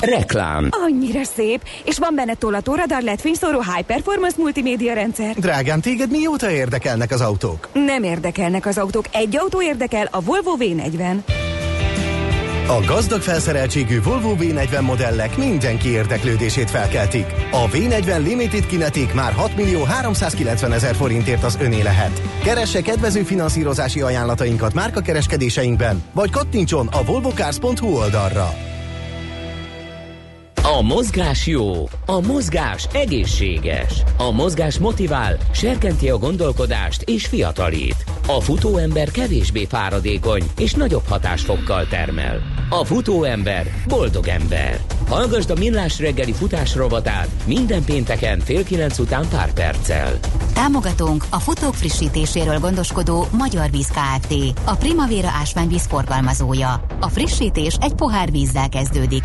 Reklám. Annyira szép, és van benne tollatóradar, LED fényszóró, high performance multimédia rendszer. Drágám, téged mióta érdekelnek az autók? Nem érdekelnek az autók, egy autó érdekel, a Volvo V40. A gazdag felszereltségű Volvo V40 modellek mindenki érdeklődését felkeltik. A V40 Limited Kinetic már 6 millió 390 ezer forintért az öné lehet. Keresse kedvező finanszírozási ajánlatainkat márkakereskedéseinkben, vagy kattintson a volvocars.hu oldalra. A mozgás jó, a mozgás egészséges, a mozgás motivál, serkenti a gondolkodást és fiatalít. A futóember kevésbé fáradékony és nagyobb hatásfokkal termel. A futóember boldog ember. Hallgasd a Millás reggeli futás rovatát minden pénteken fél kilenc után pár perccel. Támogatónk a futók frissítéséről gondoskodó Magyar Víz Kft. A Primavera ásványvíz forgalmazója. A frissítés egy pohár vízzel kezdődik.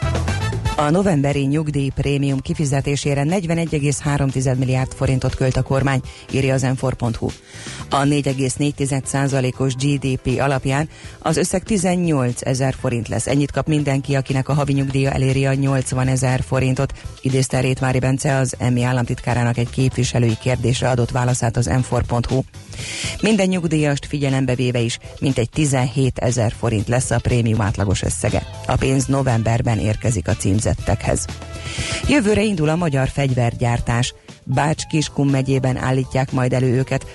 A novemberi nyugdíj prémium kifizetésére 41,3 milliárd forintot költ a kormány, írja az m A 4,4%-os GDP alapján az összeg 18 ezer forint lesz. Ennyit kap mindenki, akinek a havi nyugdíja eléri a 80 ezer forintot, idézte Rétmári Bence az EMI államtitkárának egy képviselői kérdésre adott válaszát az m Minden nyugdíjast figyelembe véve is mintegy 17 ezer forint lesz a prémium átlagos összege. A pénz novemberben érkezik a címzet címzettekhez. Jövőre indul a magyar fegyvergyártás. Bács-Kiskun megyében állítják majd elő őket.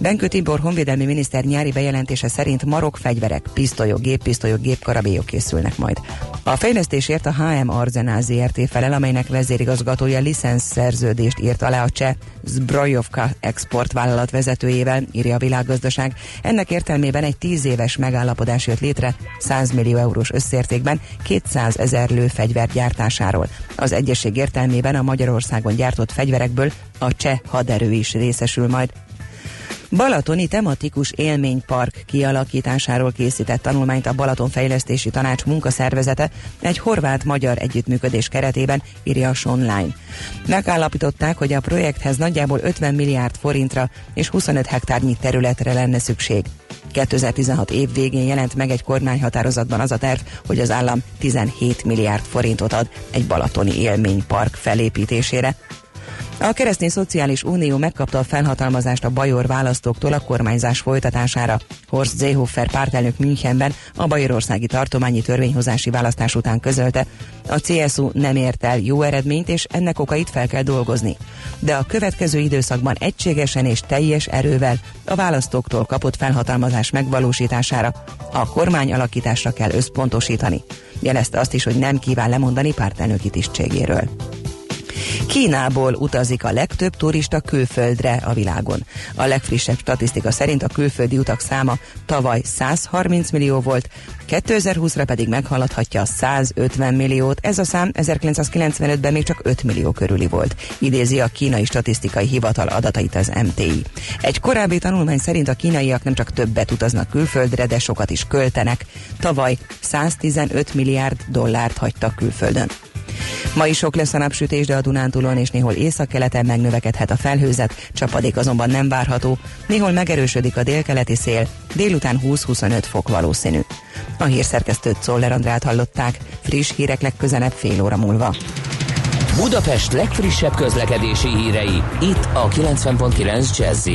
Benkő Tibor honvédelmi miniszter nyári bejelentése szerint marok fegyverek, pisztolyok, géppisztolyok, gépkarabélyok készülnek majd. A fejlesztésért a HM Arzenál ZRT felel, amelynek vezérigazgatója licensz szerződést írt alá a cseh Zbrojovka exportvállalat vezetőjével, írja a világgazdaság. Ennek értelmében egy tíz éves megállapodás jött létre 100 millió eurós összértékben 200 ezer lőfegyver gyártásáról. Az egyesség értelmében a Magyarországon gyártott fegyverekből a cseh haderő is részesül majd. Balatoni tematikus élménypark kialakításáról készített tanulmányt a Balaton Fejlesztési Tanács munkaszervezete egy horvát-magyar együttműködés keretében, írja a online. Megállapították, hogy a projekthez nagyjából 50 milliárd forintra és 25 hektárnyi területre lenne szükség. 2016 év végén jelent meg egy kormányhatározatban az a terv, hogy az állam 17 milliárd forintot ad egy balatoni élménypark felépítésére. A Keresztény Szociális Unió megkapta a felhatalmazást a Bajor választóktól a kormányzás folytatására. Horst Seehofer pártelnök Münchenben a bajorországi tartományi törvényhozási választás után közölte, a CSU nem ért el jó eredményt, és ennek okait fel kell dolgozni. De a következő időszakban egységesen és teljes erővel a választóktól kapott felhatalmazás megvalósítására, a kormány alakításra kell összpontosítani. Jelezte azt is, hogy nem kíván lemondani pártelnöki tisztségéről. Kínából utazik a legtöbb turista külföldre a világon. A legfrissebb statisztika szerint a külföldi utak száma tavaly 130 millió volt, 2020-ra pedig meghaladhatja a 150 milliót, ez a szám 1995-ben még csak 5 millió körüli volt, idézi a kínai statisztikai hivatal adatait az MTI. Egy korábbi tanulmány szerint a kínaiak nem csak többet utaznak külföldre, de sokat is költenek. Tavaly 115 milliárd dollárt hagytak külföldön. Ma is sok lesz a napsütés, de a Dunántúlon és néhol északkeleten megnövekedhet a felhőzet, csapadék azonban nem várható, néhol megerősödik a délkeleti szél, délután 20-25 fok valószínű. A hírszerkesztőt Czoller Andrát hallották, friss hírek legközelebb fél óra múlva. Budapest legfrissebb közlekedési hírei, itt a 90.9 jazz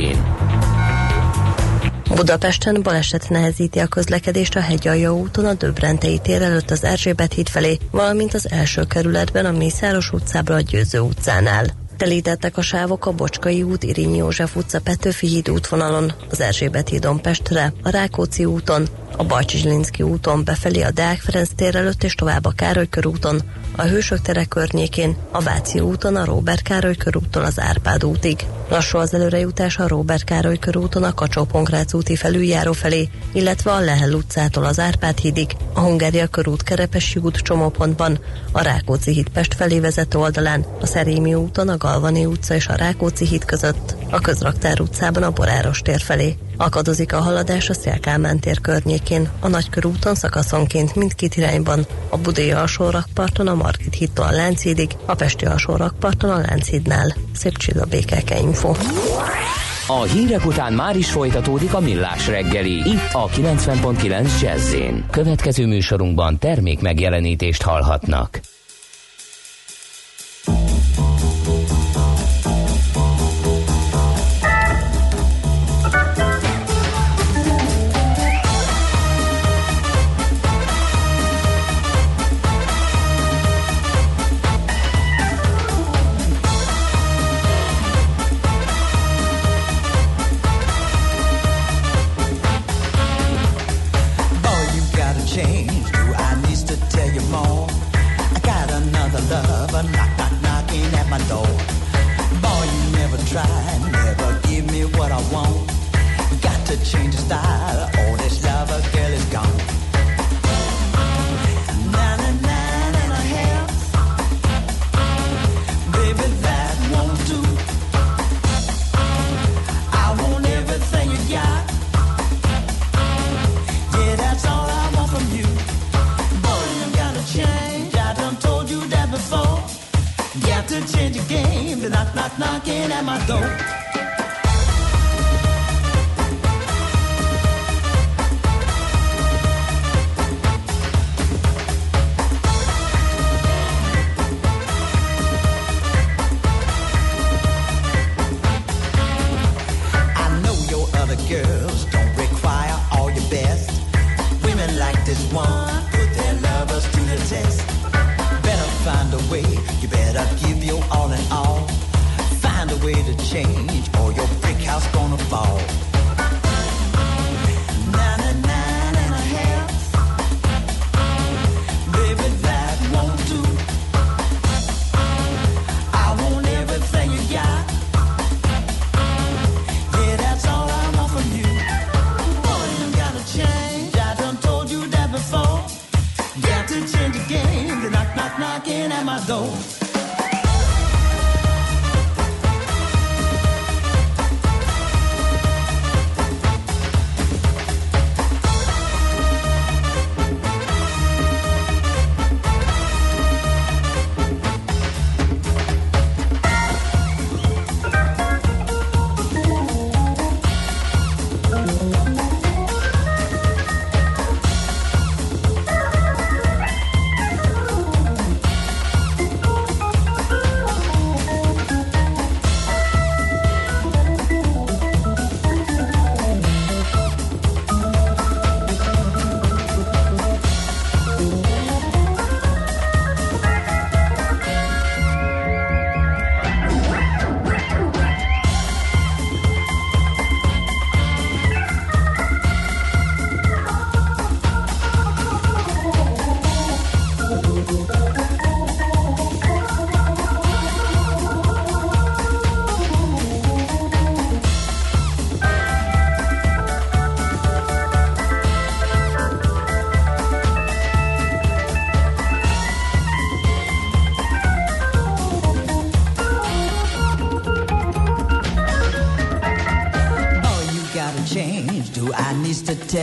Budapesten baleset nehezíti a közlekedést a Hegyalja úton a Döbrentei tér előtt az Erzsébet híd felé, valamint az első kerületben a Mészáros utcábra a Győző utcánál. Telítettek a sávok a Bocskai út, Irinyi József utca, Petőfi híd útvonalon, az Erzsébet hídon Pestre, a Rákóczi úton, a Bajcsizslinszki úton befelé a Deák Ferenc tér előtt és tovább a Károly körúton, a Hősök tere környékén, a Váci úton, a Róbert Károly körúton az Árpád útig. Lassú az előrejutás a Róbert Károly körúton a kacsó úti felüljáró felé, illetve a Lehel utcától az Árpád hídig, a Hungária körút Kerepesi út csomópontban, a Rákóczi híd Pest felé vezető oldalán, a Szerémi úton a Galvani utca és a Rákóczi híd között, a Közraktár utcában a Boráros tér felé. Akadozik a haladás a Szélkálmán tér környékén, a Nagykörúton szakaszonként mindkét irányban, a Budai alsó rakparton a Margit hittól a Lánchídig, a Pesti alsó rakparton a Lánchídnál. Szép csillag békeke info. A hírek után már is folytatódik a millás reggeli, itt a 90.9 jazz Következő műsorunkban termék megjelenítést hallhatnak.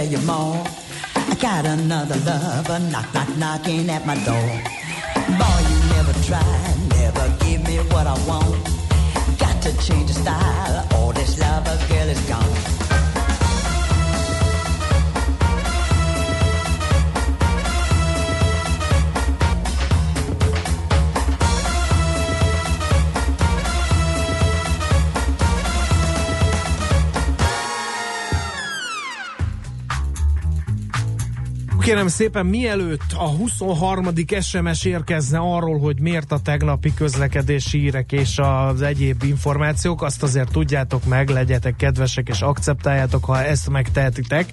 Tell you more. I got another lover, knock, knock, knocking at my door. Kérem szépen, mielőtt a 23. SMS érkezne arról, hogy miért a tegnapi közlekedési hírek és az egyéb információk, azt azért tudjátok meg, legyetek kedvesek és akceptáljátok, ha ezt megtehetitek,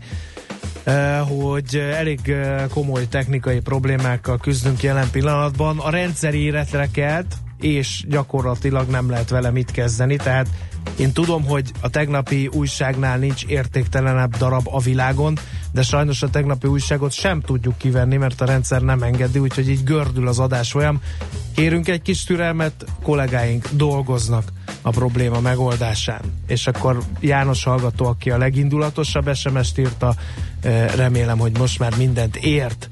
eh, hogy elég eh, komoly technikai problémákkal küzdünk jelen pillanatban. A rendszer éretre kelt, és gyakorlatilag nem lehet vele mit kezdeni, tehát én tudom, hogy a tegnapi újságnál nincs értéktelenebb darab a világon, de sajnos a tegnapi újságot sem tudjuk kivenni, mert a rendszer nem engedi, úgyhogy így gördül az adás folyam. Kérünk egy kis türelmet, kollégáink dolgoznak a probléma megoldásán. És akkor János hallgató, aki a legindulatosabb SMS-t írta, eh, remélem, hogy most már mindent ért.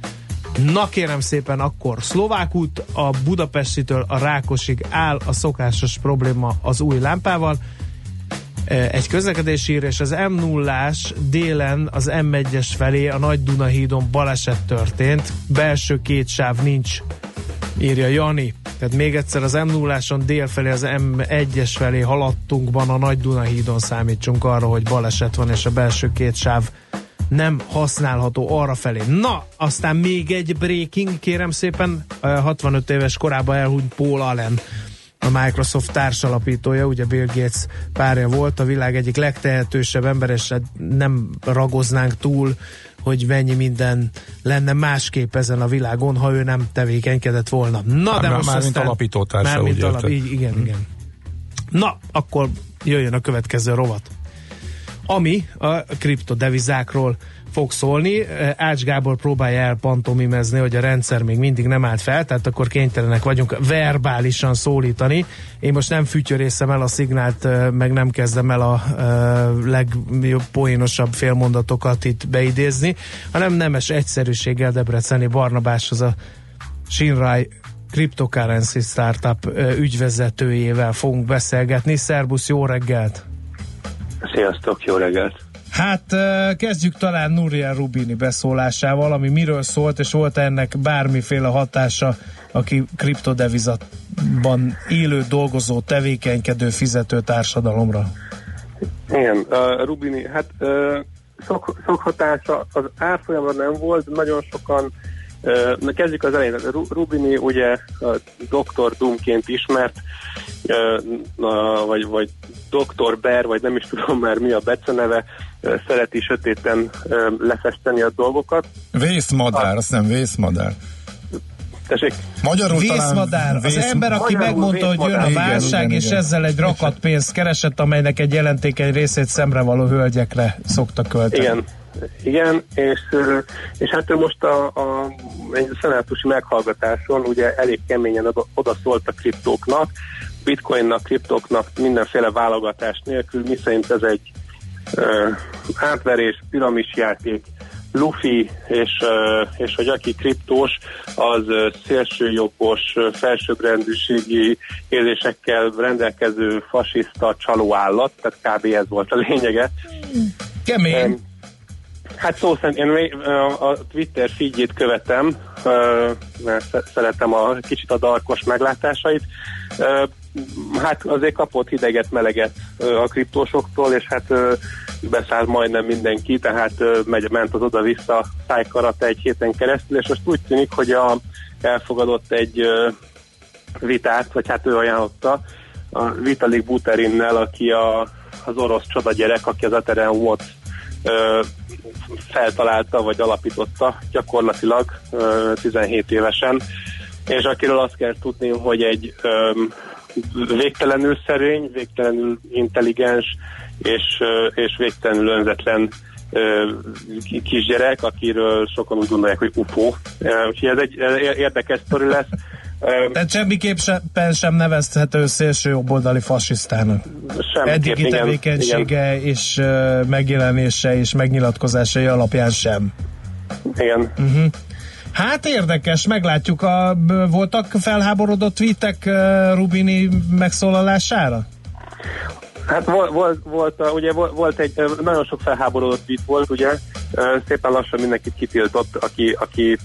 Na kérem szépen, akkor Szlovák út a Budapestitől a Rákosig áll a szokásos probléma az új lámpával. Egy közlekedési ír és az m 0 délen az M1-es felé a Nagy Dunahídon baleset történt. Belső két sáv nincs, írja Jani. Tehát még egyszer az m 0 dél felé az M1-es felé haladtunkban a Nagy Dunahídon számítsunk arra, hogy baleset van, és a belső két sáv nem használható arra felé. Na, aztán még egy breaking, kérem szépen, 65 éves korában elhunyt Paul Allen a Microsoft társalapítója, ugye Bill Gates párja volt, a világ egyik legtehetősebb ember, és hát nem ragoznánk túl, hogy mennyi minden lenne másképp ezen a világon, ha ő nem tevékenykedett volna. Na, de már, most már aztán, mint alapítótársa, már mint alap, így, igen, igen. Na, akkor jöjjön a következő rovat. Ami a kriptodevizákról fog szólni. Ács Gábor próbálja elpantomimezni, hogy a rendszer még mindig nem állt fel, tehát akkor kénytelenek vagyunk verbálisan szólítani. Én most nem fütyörészem el a szignált, meg nem kezdem el a legjobb poénosabb félmondatokat itt beidézni, hanem nemes egyszerűséggel Debreceni Barnabás az a Shinrai Cryptocurrency Startup ügyvezetőjével fogunk beszélgetni. Szerbusz, jó reggelt! Sziasztok, jó reggelt! Hát kezdjük talán Nuria Rubini beszólásával, ami miről szólt, és volt ennek bármiféle hatása, aki kriptodevizatban élő, dolgozó, tevékenykedő, fizető társadalomra. Igen, uh, Rubini, hát uh, sok, sok hatása az árfolyamra nem volt, nagyon sokan Uh, kezdjük az elején. Rubini ugye uh, Dr. Doomként ismert, uh, vagy, vagy Dr. Bear, vagy nem is tudom már mi a beceneve, szereti sötéten lefesteni a dolgokat. Vészmadár, azt nem vészmadár. Tessék? Magyarul Vészmadár. Vész... Az ember, aki Magyarul megmondta, hogy jön a válság, igen, és igen. ezzel egy rakat pénzt keresett, amelynek egy jelentékeny részét szemre való hölgyekre szokta költeni. Igen, igen, és, és hát ő most a, a egy szenátusi meghallgatáson ugye elég keményen oda, oda szólt a kriptóknak, bitcoinnak, kriptóknak mindenféle válogatás nélkül, miszerint ez egy uh, átverés, piramisjáték, lufi, és, uh, és hogy aki kriptós, az szélsőjobbos, felsőbbrendűségi érzésekkel rendelkező fasiszta csalóállat, tehát kb. ez volt a lényege. Kemény. Hát szó szerint én a Twitter feedjét követem, mert szeretem a kicsit a darkos meglátásait. Hát azért kapott hideget, meleget a kriptósoktól, és hát beszállt majdnem mindenki, tehát megy, ment az oda-vissza szájkarat egy héten keresztül, és most úgy tűnik, hogy a, elfogadott egy vitát, vagy hát ő ajánlotta, a Vitalik Buterinnel, aki a, az orosz csoda gyerek, aki az Ethereum-ot feltalálta, vagy alapította gyakorlatilag 17 évesen, és akiről azt kell tudni, hogy egy végtelenül szerény, végtelenül intelligens és, és végtelenül önzetlen kisgyerek, akiről sokan úgy gondolják, hogy UFO. Úgyhogy ez egy érdekes sztori lesz. Tehát semmiképpen sem nevezhető szélső jobboldali fasisztának. Eddigi igen, tevékenysége és uh, megjelenése és megnyilatkozásai alapján sem. Igen. Uh-huh. Hát érdekes, meglátjuk. A, voltak felháborodott tweetek Rubini megszólalására? Hát volt, volt, volt, ugye volt, egy, nagyon sok felháborodott tweet volt, ugye, szépen lassan mindenkit kitiltott, aki, aki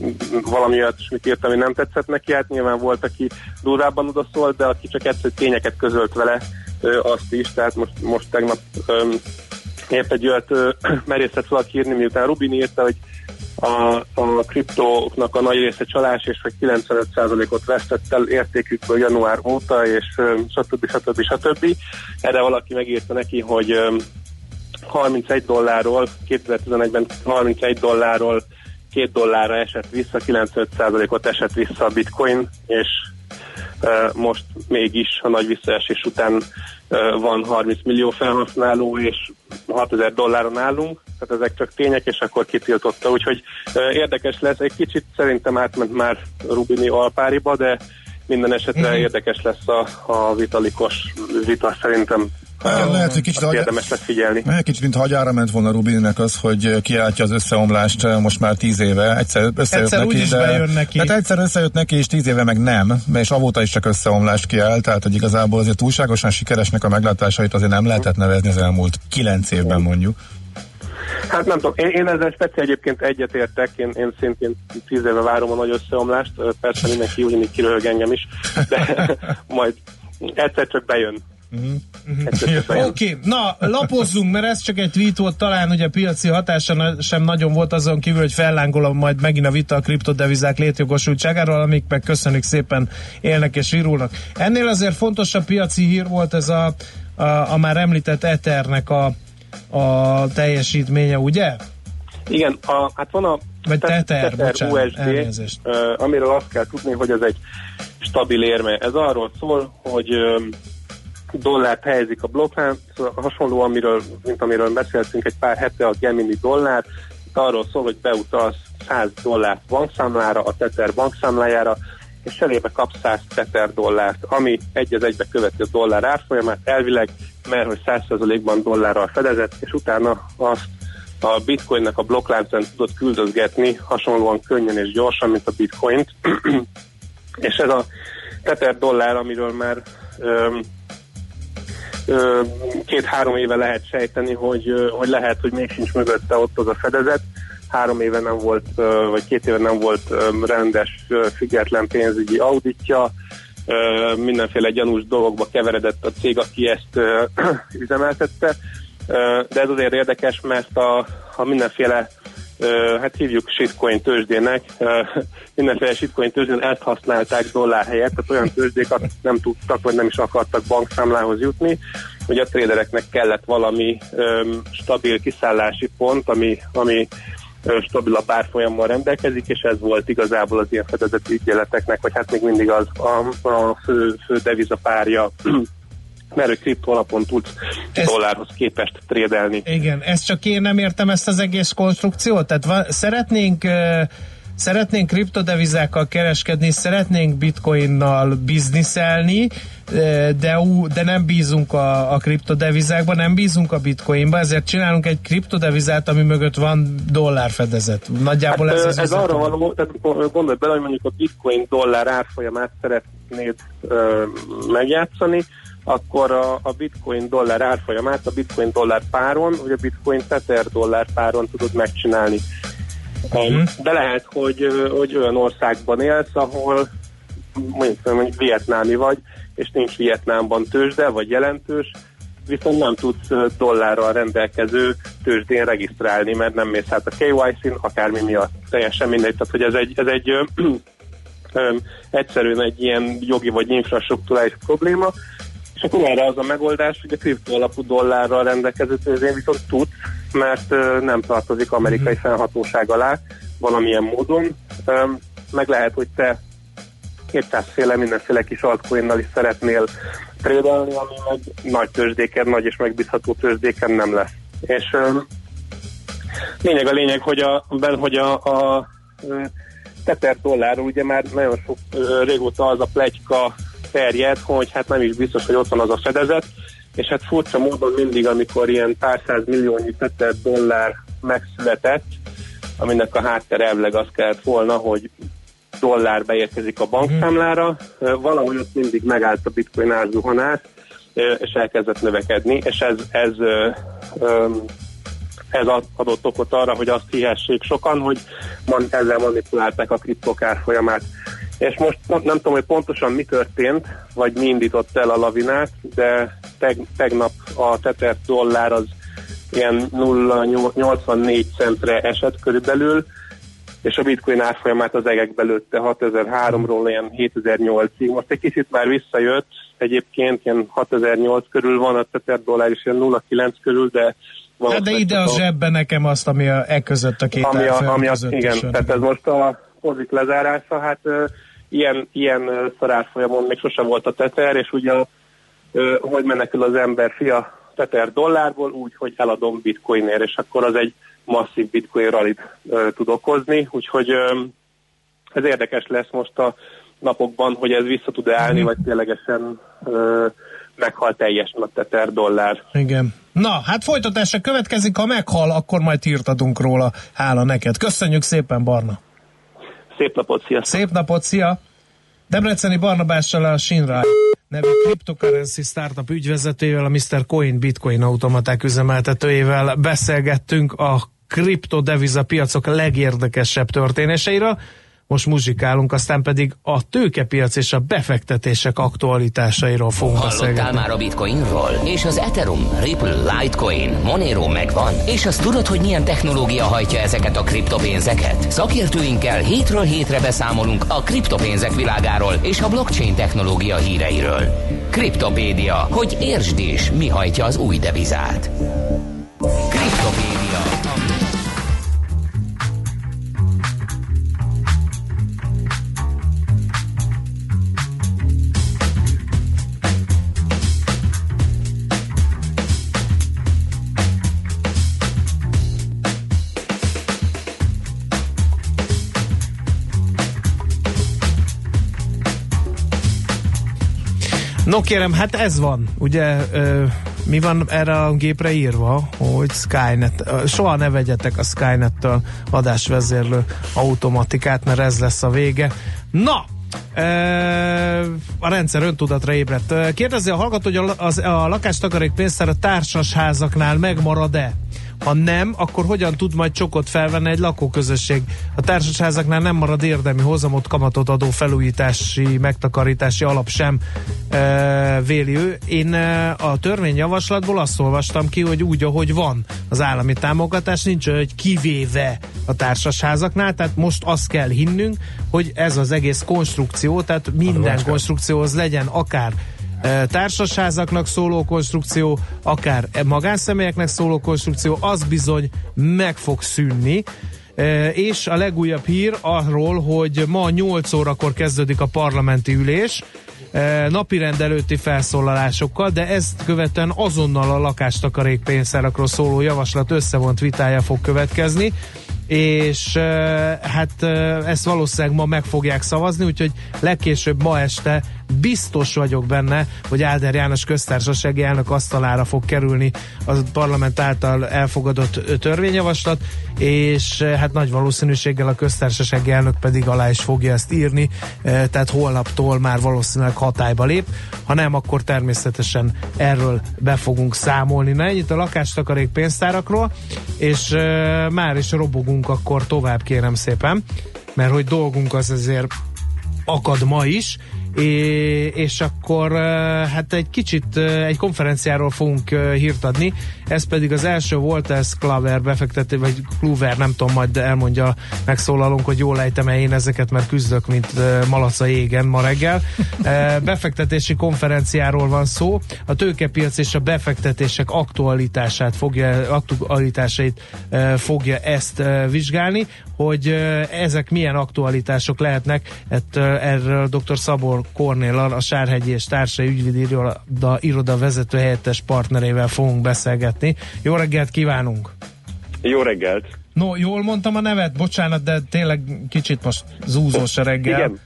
valami olyat is mit írt, ami nem tetszett neki, hát nyilván volt, aki durvábban odaszólt, de aki csak egyszer tényeket közölt vele, azt is, tehát most, most tegnap épp egy olyat ö, [CLEARS THROAT] merészett valaki írni, miután Rubin írta, hogy a, a kriptóknak a nagy része csalás, és hogy 95%-ot vesztett el értékükből január óta, és ö, stb. stb. stb. Erre valaki megírta neki, hogy ö, 31 dollárról, 2011-ben 31 dollárról 2 dollárra esett vissza, 95%-ot esett vissza a bitcoin, és most mégis a nagy visszaesés után van 30 millió felhasználó, és 6000 dolláron állunk, tehát ezek csak tények, és akkor kitiltotta, úgyhogy érdekes lesz, egy kicsit szerintem átment már Rubini alpáriba, de minden esetre Mhm. érdekes lesz a, a vitalikos vita szerintem. Hát, lehet, hogy kicsit hagy- érdemes lesz figyelni. Egy kicsit, mint hagyára ment volna Rubinnek az, hogy kiáltja az összeomlást eh, most már tíz éve. Egyszer összejött Egyszer neki, úgyis de... bejön neki. Hát egyszer összejött neki, és tíz éve meg nem, és avóta is csak összeomlást kiáll, tehát hogy igazából azért túlságosan sikeresnek a meglátásait azért nem lehetett nevezni az elmúlt kilenc évben mondjuk. Hát nem tudom, én, én ezzel speciál egyébként egyetértek, én, én szintén tíz éve várom a nagy összeomlást, persze mindenki ugyanígy kiröhög engem is, de [LAUGHS] majd egyszer csak bejön. Bejön. Oké, okay. na lapozzunk, mert ez csak egy tweet volt, talán ugye piaci hatása sem nagyon volt azon kívül, hogy fellángol majd megint a vita a kriptodevizák létjogosultságáról, amik meg köszönjük szépen élnek és virulnak. Ennél azért fontosabb piaci hír volt ez a, a, a már említett Ethernek a, a teljesítménye, ugye? Igen, a, hát van a Vagy Tether Tether, bocsánat, USD, elnézést. amiről azt kell tudni, hogy ez egy stabil érme. Ez arról szól, hogy dollárt helyezik a blokkán, szóval hasonló, amiről, mint amiről beszéltünk egy pár hete, a Gemini dollár, itt arról szól, hogy beutalsz 100 dollárt bankszámlára, a Tether bankszámlájára, és cserébe kapsz 100 Tether dollárt, ami egy az egybe követi a dollár árfolyamát, elvileg, mert hogy 100%-ban dollárral fedezett, és utána azt a bitcoinnak a blokkláncán tudod küldözgetni hasonlóan könnyen és gyorsan, mint a bitcoint. [CLEARS THROAT] és ez a Tether dollár, amiről már két-három éve lehet sejteni, hogy, hogy lehet, hogy még sincs mögötte ott az a fedezet. Három éve nem volt, vagy két éve nem volt rendes, független pénzügyi auditja, mindenféle gyanús dolgokba keveredett a cég, aki ezt [CLEARS THROAT] üzemeltette. De ez azért érdekes, mert a, a mindenféle hát hívjuk shitcoin tőzsdének, mindenféle shitcoin tőzsdén ezt használták dollár helyett, tehát olyan tőzsdék, akik nem tudtak, vagy nem is akartak bankszámlához jutni, hogy a tradereknek kellett valami stabil kiszállási pont, ami, ami ö, stabilabb árfolyammal rendelkezik, és ez volt igazából az ilyen fedezeti ügyeleteknek, vagy hát még mindig az a, a fő, fő devizapárja, mert hogy kripto alapon tudsz dollárhoz képest trédelni. Igen, ezt csak én nem értem ezt az egész konstrukciót. Tehát va- szeretnénk uh, szeretnénk kriptodevizákkal kereskedni, szeretnénk bitcoinnal bizniszelni, de, ú, de nem bízunk a, a kriptodevizákban, nem bízunk a bitcoinba, ezért csinálunk egy kriptodevizát, ami mögött van dollárfedezet. Nagyjából Hát, ez az ez üzenet. arra való, tehát gondolj bele, hogy mondjuk a bitcoin dollár árfolyamát szeretnéd ö, megjátszani, akkor a, a bitcoin dollár árfolyamát a bitcoin dollár páron, vagy a bitcoin tether dollár páron tudod megcsinálni. Um, de lehet, hogy, hogy olyan országban élsz, ahol mondjuk, mondjuk vietnámi vagy, és nincs Vietnámban tőzsde, vagy jelentős, viszont nem tudsz dollárral rendelkező tőzsdén regisztrálni, mert nem mész át a KYC-n, akármi miatt. Teljesen mindegy. Tehát, hogy ez egy, ez egy ö, ö, egyszerűen egy ilyen jogi vagy infrastruktúrális probléma, és akkor erre az a megoldás, hogy a kriptó alapú dollárral rendelkező tőzsdén viszont tud, mert nem tartozik amerikai felhatóság alá valamilyen módon. Meg lehet, hogy te 200 féle mindenféle kis altcoinnal is szeretnél trédelni, ami meg nagy tőzsdéken, nagy és megbízható tőzsdéken nem lesz. És lényeg a lényeg, hogy a, hogy a, a ö, Tether dollárról ugye már nagyon sok régóta az a plegyka terjed, hogy hát nem is biztos, hogy ott van az a fedezet, és hát furcsa módon mindig, amikor ilyen pár száz milliónyi Tether dollár megszületett, aminek a háttere elvileg az kellett volna, hogy dollár beérkezik a bankszámlára, valahogy ott mindig megállt a bitcoin árzuhanás, és elkezdett növekedni, és ez, ez ez ad- adott okot arra, hogy azt hihessék sokan, hogy ezzel manipulálták a kriptok árfolyamát. És most nem, tudom, hogy pontosan mi történt, vagy mi indított el a lavinát, de teg, tegnap a Tether dollár az ilyen 0,84 centre esett körülbelül, és a bitcoin árfolyamát az egekbe lőtte 6003-ról ilyen 7008-ig. Most egy kicsit már visszajött, egyébként ilyen 6008 körül van, a Tether dollár is ilyen 0,9 körül, de Hát de ide a zsebbe nekem azt, ami a, e között a két ami a, ami a, között igen, is tehát ez most a pozik lezárása, hát ilyen, ilyen szarárfolyamon még sose volt a teter, és ugye hogy menekül az ember fia teter dollárból, úgy, hogy eladom bitcoinért, és akkor az egy masszív bitcoin rallit tud okozni, úgyhogy ez érdekes lesz most a napokban, hogy ez vissza tud állni, vagy ténylegesen meghal teljesen a teter dollár. Igen. Na, hát folytatásra következik, ha meghal, akkor majd hírt adunk róla. Hála neked. Köszönjük szépen, Barna. Szép napot, sziasztok! Szép napot, szia! Debreceni Barnabással a Shinrai nevű cryptocurrency startup ügyvezetőjével, a Mr. Coin Bitcoin automaták üzemeltetőjével beszélgettünk a kriptodeviza piacok legérdekesebb történéseiről. Most muzsikálunk, aztán pedig a tőkepiac és a befektetések aktualitásairól fogunk Hallottál beszélgetni. már a Bitcoinról? És az Ethereum, Ripple, Litecoin, Monero megvan? És azt tudod, hogy milyen technológia hajtja ezeket a kriptopénzeket? Szakértőinkkel hétről hétre beszámolunk a kriptopénzek világáról és a blockchain technológia híreiről. Kriptopédia, hogy értsd is, mi hajtja az új devizát. No kérem, hát ez van. Ugye ö, mi van erre a gépre írva, hogy Skynet, ö, soha ne vegyetek a Skynet-től adásvezérlő automatikát, mert ez lesz a vége. Na, a rendszer öntudatra ébredt. Kérdezi a hallgató, hogy a, az, a lakástakarék pénztár a társasházaknál megmarad-e? Ha nem, akkor hogyan tud majd csokot felvenni egy lakóközösség? A társasházaknál nem marad érdemi hozamot, kamatot adó felújítási, megtakarítási alap sem e, véli ő. Én e, a törvényjavaslatból azt olvastam ki, hogy úgy, ahogy van az állami támogatás, nincs, hogy kivéve a társasházaknál, tehát most azt kell hinnünk, hogy ez az egész konstrukció, tehát minden konstrukcióhoz legyen akár társasházaknak szóló konstrukció, akár magánszemélyeknek szóló konstrukció, az bizony meg fog szűnni. E, És a legújabb hír arról, hogy ma 8 órakor kezdődik a parlamenti ülés, e, napirend előtti felszólalásokkal, de ezt követően azonnal a lakástakarék szóló javaslat összevont vitája fog következni és hát ezt valószínűleg ma meg fogják szavazni, úgyhogy legkésőbb ma este biztos vagyok benne, hogy Áder János köztársasági elnök asztalára fog kerülni a parlament által elfogadott törvényjavaslat, és uh, hát nagy valószínűséggel a köztársasági elnök pedig alá is fogja ezt írni, uh, tehát holnaptól már valószínűleg hatályba lép, ha nem, akkor természetesen erről be fogunk számolni. Na ennyit a lakástakarék pénztárakról, és uh, már is robogunk akkor tovább kérem szépen, mert hogy dolgunk az azért akad ma is, és akkor eh, hát egy kicsit eh, egy konferenciáról fogunk eh, hírt adni, ez pedig az első volt, ez Klaver befektető, vagy Kluver, nem tudom, majd elmondja megszólalunk, hogy jól ejtem-e én ezeket, mert küzdök, mint malaca égen ma reggel. Befektetési konferenciáról van szó, a tőkepiac és a befektetések aktualitását fogja, aktualitásait fogja ezt vizsgálni, hogy ezek milyen aktualitások lehetnek, erről dr. Szabor Kornéllal, a Sárhegyi és Társai Ügyvédi Iroda, iroda vezető helyettes partnerével fogunk beszélgetni. Jó reggelt kívánunk! Jó reggelt! No, jól mondtam a nevet, bocsánat, de tényleg kicsit most zúzós a reggel. Igen.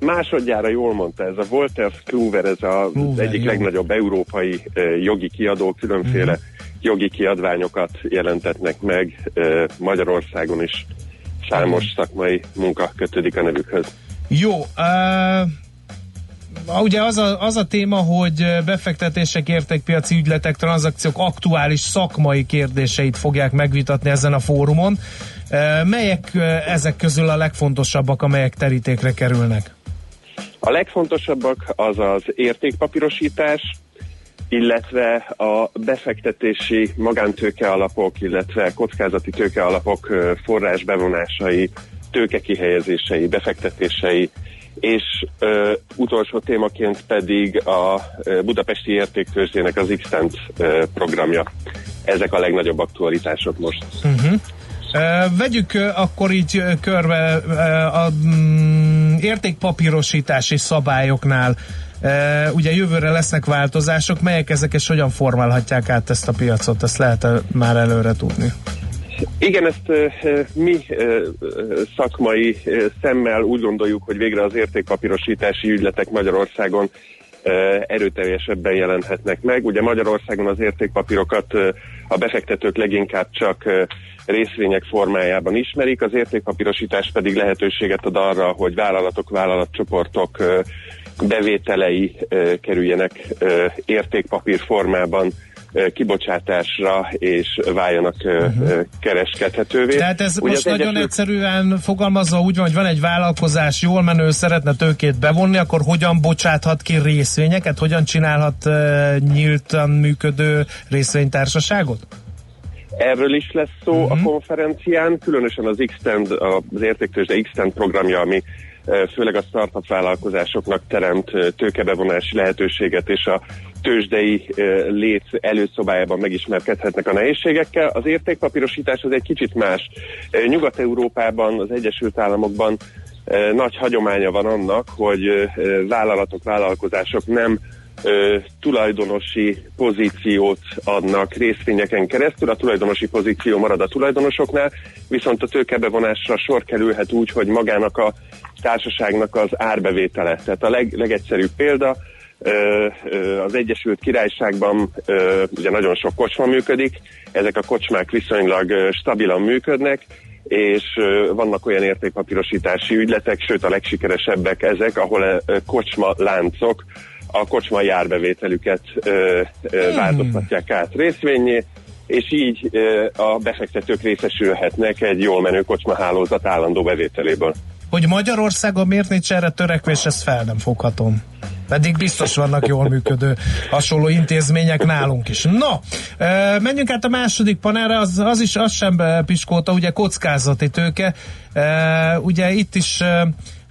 Másodjára jól mondta, ez a Wolters Kluwer, ez a, Kluwer, az egyik jó. legnagyobb európai eh, jogi kiadó, különféle Mhm. jogi kiadványokat jelentetnek meg eh, Magyarországon is. Számos szakmai munka kötődik a nevükhöz. Jó, uh, ugye az a, az a téma, hogy befektetések, értékpiaci ügyletek, tranzakciók aktuális szakmai kérdéseit fogják megvitatni ezen a fórumon. Melyek ezek közül a legfontosabbak, amelyek terítékre kerülnek? A legfontosabbak az az értékpapírosítás, illetve a befektetési magántőke alapok, illetve kockázati tőke alapok forrás bevonásai, tőke kihelyezései, befektetései, és ö, utolsó témaként pedig a Budapesti Értéktőzsdének az x programja. Ezek a legnagyobb aktualitások most. Uh-huh. Uh, vegyük akkor így körbe a mm, értékpapírosítási szabályoknál. Ugye jövőre lesznek változások, melyek ezek és hogyan formálhatják át ezt a piacot? Ezt lehet már előre tudni? Igen, ezt mi szakmai szemmel úgy gondoljuk, hogy végre az értékpapírosítási ügyletek Magyarországon erőteljesebben jelenhetnek meg. Ugye Magyarországon az értékpapírokat a befektetők leginkább csak részvények formájában ismerik, az értékpapírosítás pedig lehetőséget ad arra, hogy vállalatok, vállalatcsoportok bevételei kerüljenek értékpapír formában kibocsátásra és váljanak ö, kereskedhetővé. Tehát ez Ugye most nagyon Egyesült- egyszerűen fogalmazva úgy van, hogy van egy vállalkozás, jól menő, szeretne tőkét bevonni, akkor hogyan bocsáthat ki részvényeket, hogyan csinálhat nyíltan működő részvénytársaságot? Erről is lesz szó uh-huh. a konferencián, különösen az Xtend, az értéktőzsde Xtend programja, ami főleg a startup vállalkozásoknak teremt tőkebevonási lehetőséget, és a tőzsdei lét előszobájában megismerkedhetnek a nehézségekkel. Az értékpapírosítás az egy kicsit más. Nyugat-Európában, az Egyesült Államokban nagy hagyománya van annak, hogy vállalatok, vállalkozások nem ö, tulajdonosi pozíciót adnak részvényeken keresztül, a tulajdonosi pozíció marad a tulajdonosoknál, viszont a tőkebevonásra sor kerülhet úgy, hogy magának a társaságnak az árbevétele. Tehát a leg, legegyszerűbb példa, az Egyesült Királyságban ö, ugye nagyon sok kocsma működik, ezek a kocsmák viszonylag stabilan működnek, és vannak olyan értékpapírosítási ügyletek, sőt a legsikeresebbek ezek, ahol kocsma láncok a kocsmai árbevételüket ö, ö, változtatják át részvényé, és így ö, a befektetők részesülhetnek egy jól menő kocsmahálózat állandó bevételéből. Hogy Magyarországon miért nincs erre törekvés, ezt fel nem foghatom. Pedig biztos vannak jól működő hasonló intézmények nálunk is. No, ö, menjünk át a második panelre, az, az is az sem ö, piskolta, ugye kockázati tőke. Ugye itt is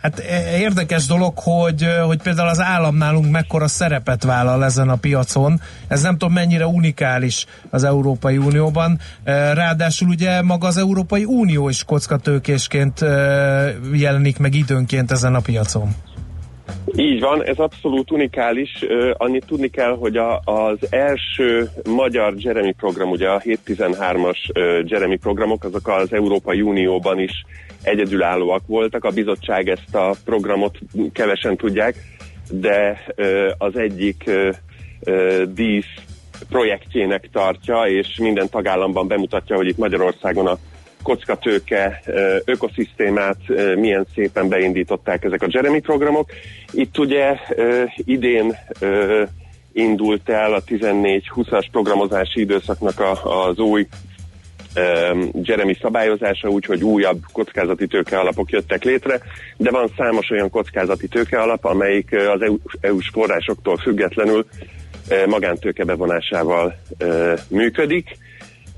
Hát e- érdekes dolog, hogy, hogy például az állam nálunk mekkora szerepet vállal ezen a piacon. Ez nem tudom mennyire unikális az Európai Unióban. Ö, Ráadásul ugye maga az Európai Unió is kockatőkésként jelenik meg időnként ezen a piacon. Így van, ez abszolút unikális. Annyit tudni kell, hogy a, az első magyar Jeremy program, ugye a 713-as ö, Jeremy programok, azok az Európai Unióban is egyedülállóak voltak. A bizottság ezt a programot kevesen tudják, de az egyik dísz projektjének tartja, és minden tagállamban bemutatja, hogy itt Magyarországon a kockatőke ökoszisztémát milyen szépen beindították ezek a Jeremy programok. Itt ugye idén indult el a 14-20-as programozási időszaknak a, az új Jeremy szabályozása, úgyhogy újabb kockázati tőke alapok jöttek létre, de van számos olyan kockázati tőke alap, amelyik az EU, EU-s forrásoktól függetlenül magántőke bevonásával működik.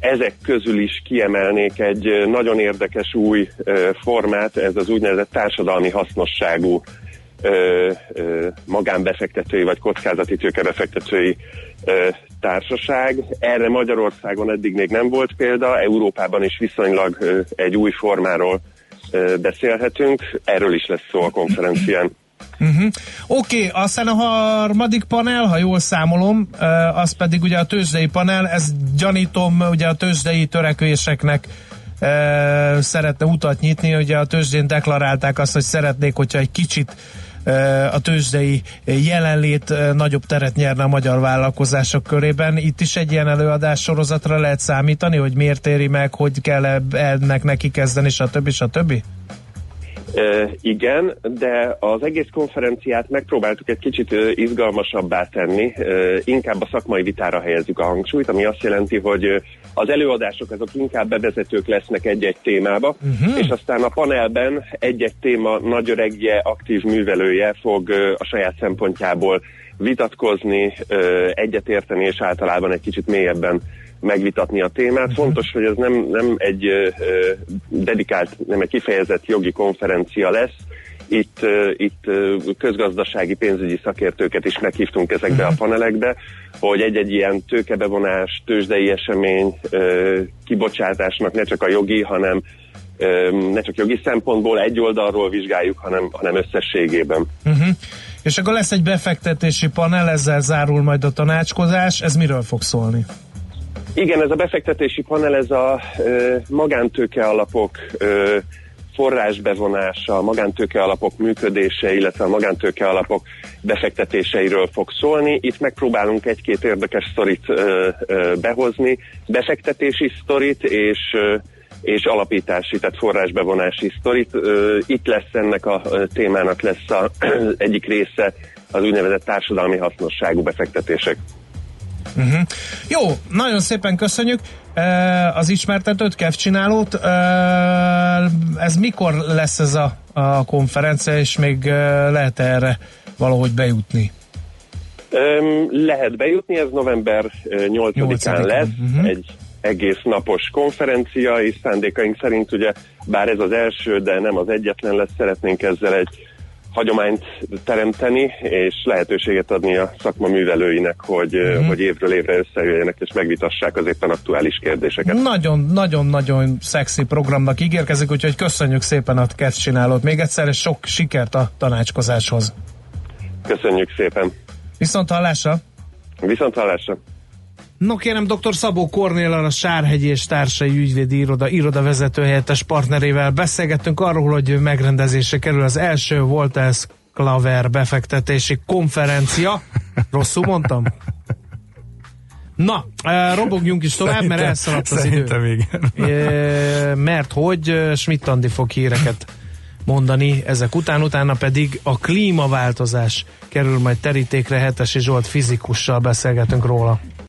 Ezek közül is kiemelnék egy nagyon érdekes új formát, ez az úgynevezett társadalmi hasznosságú magánbefektetői vagy kockázati tőkebefektetői társaság. Erre Magyarországon eddig még nem volt példa, Európában is viszonylag ö, egy új formáról ö, beszélhetünk, erről is lesz szó a konferencián. Uh-huh. Oké, okay, aztán a harmadik panel, ha jól számolom, az pedig ugye a tőzsdei panel, ez gyanítom ugye a tőzsdei törekvéseknek szeretne utat nyitni. Ugye a tőzsdén deklarálták azt, hogy szeretnék, hogyha egy kicsit a tőzsdei jelenlét nagyobb teret nyerne a magyar vállalkozások körében. Itt is egy ilyen előadás sorozatra lehet számítani, hogy miért éri meg, hogy kell ennek neki kezdeni, stb. stb.? Igen, de az egész konferenciát megpróbáltuk egy kicsit uh, izgalmasabbá tenni, inkább a szakmai vitára helyezzük a hangsúlyt, ami azt jelenti, hogy az előadások azok inkább bevezetők lesznek egy-egy témába, uh-huh. és aztán a panelben egy-egy téma nagyöregje, aktív művelője fog a saját szempontjából vitatkozni, egyetérteni, és általában egy kicsit mélyebben megvitatni a témát. Uh-huh. Fontos, hogy ez nem, nem egy dedikált, nem egy kifejezett jogi konferencia lesz, itt, itt közgazdasági pénzügyi szakértőket is meghívtunk ezekbe a panelekbe, hogy egy-egy ilyen tőkebevonás, tőzsdei esemény kibocsátásnak ne csak a jogi, hanem ne csak jogi szempontból egy oldalról vizsgáljuk, hanem, hanem összességében. Uh-huh. És akkor lesz egy befektetési panel, ezzel zárul majd a tanácskozás. Ez miről fog szólni? Igen, ez a befektetési panel, ez a ö, magántőke alapok ö, forrásbevonása, a magántőke alapok működése, illetve a magántőke alapok befektetéseiről fog szólni. Itt megpróbálunk egy-két érdekes sztorit ö, ö, behozni, befektetési sztorit és ö, és alapítási, tehát forrásbevonási sztorit. Itt lesz ennek a témának lesz a egyik része az úgynevezett társadalmi hasznosságú befektetések. Uh-huh. Jó, nagyon szépen köszönjük az ismertetőt, Kev csinálót. Uh, ez mikor lesz ez a, a konferencia, és még lehet erre valahogy bejutni? Lehet bejutni, ez november 8-án lesz, uh-huh. egy egész napos konferencia, és szándékaink szerint ugye, bár ez az első, de nem az egyetlen lesz, szeretnénk ezzel egy hagyományt teremteni, és lehetőséget adni a szakma művelőinek, hogy, mm. hogy évről évre összejöjjenek és megvitassák az éppen aktuális kérdéseket. Nagyon-nagyon-nagyon szexi programnak ígérkezik, úgyhogy köszönjük szépen a csinálót. Még egyszer és sok sikert a tanácskozáshoz. Köszönjük szépen. Viszont hallásra! Viszont hallásra! No kérem, dr. Szabó Kornéllal, a Sárhegyi és Társai Ügyvédi Iroda, iroda vezetőhelyettes partnerével beszélgettünk arról, hogy megrendezésre kerül az első Voltes Klaver befektetési konferencia. Rosszul mondtam? Na, robogjunk is tovább, mert elszaladt az idő. Igen. mert hogy Schmidt Andi fog híreket mondani ezek után, utána pedig a klímaváltozás kerül majd terítékre, Hetesi Zsolt fizikussal beszélgetünk róla.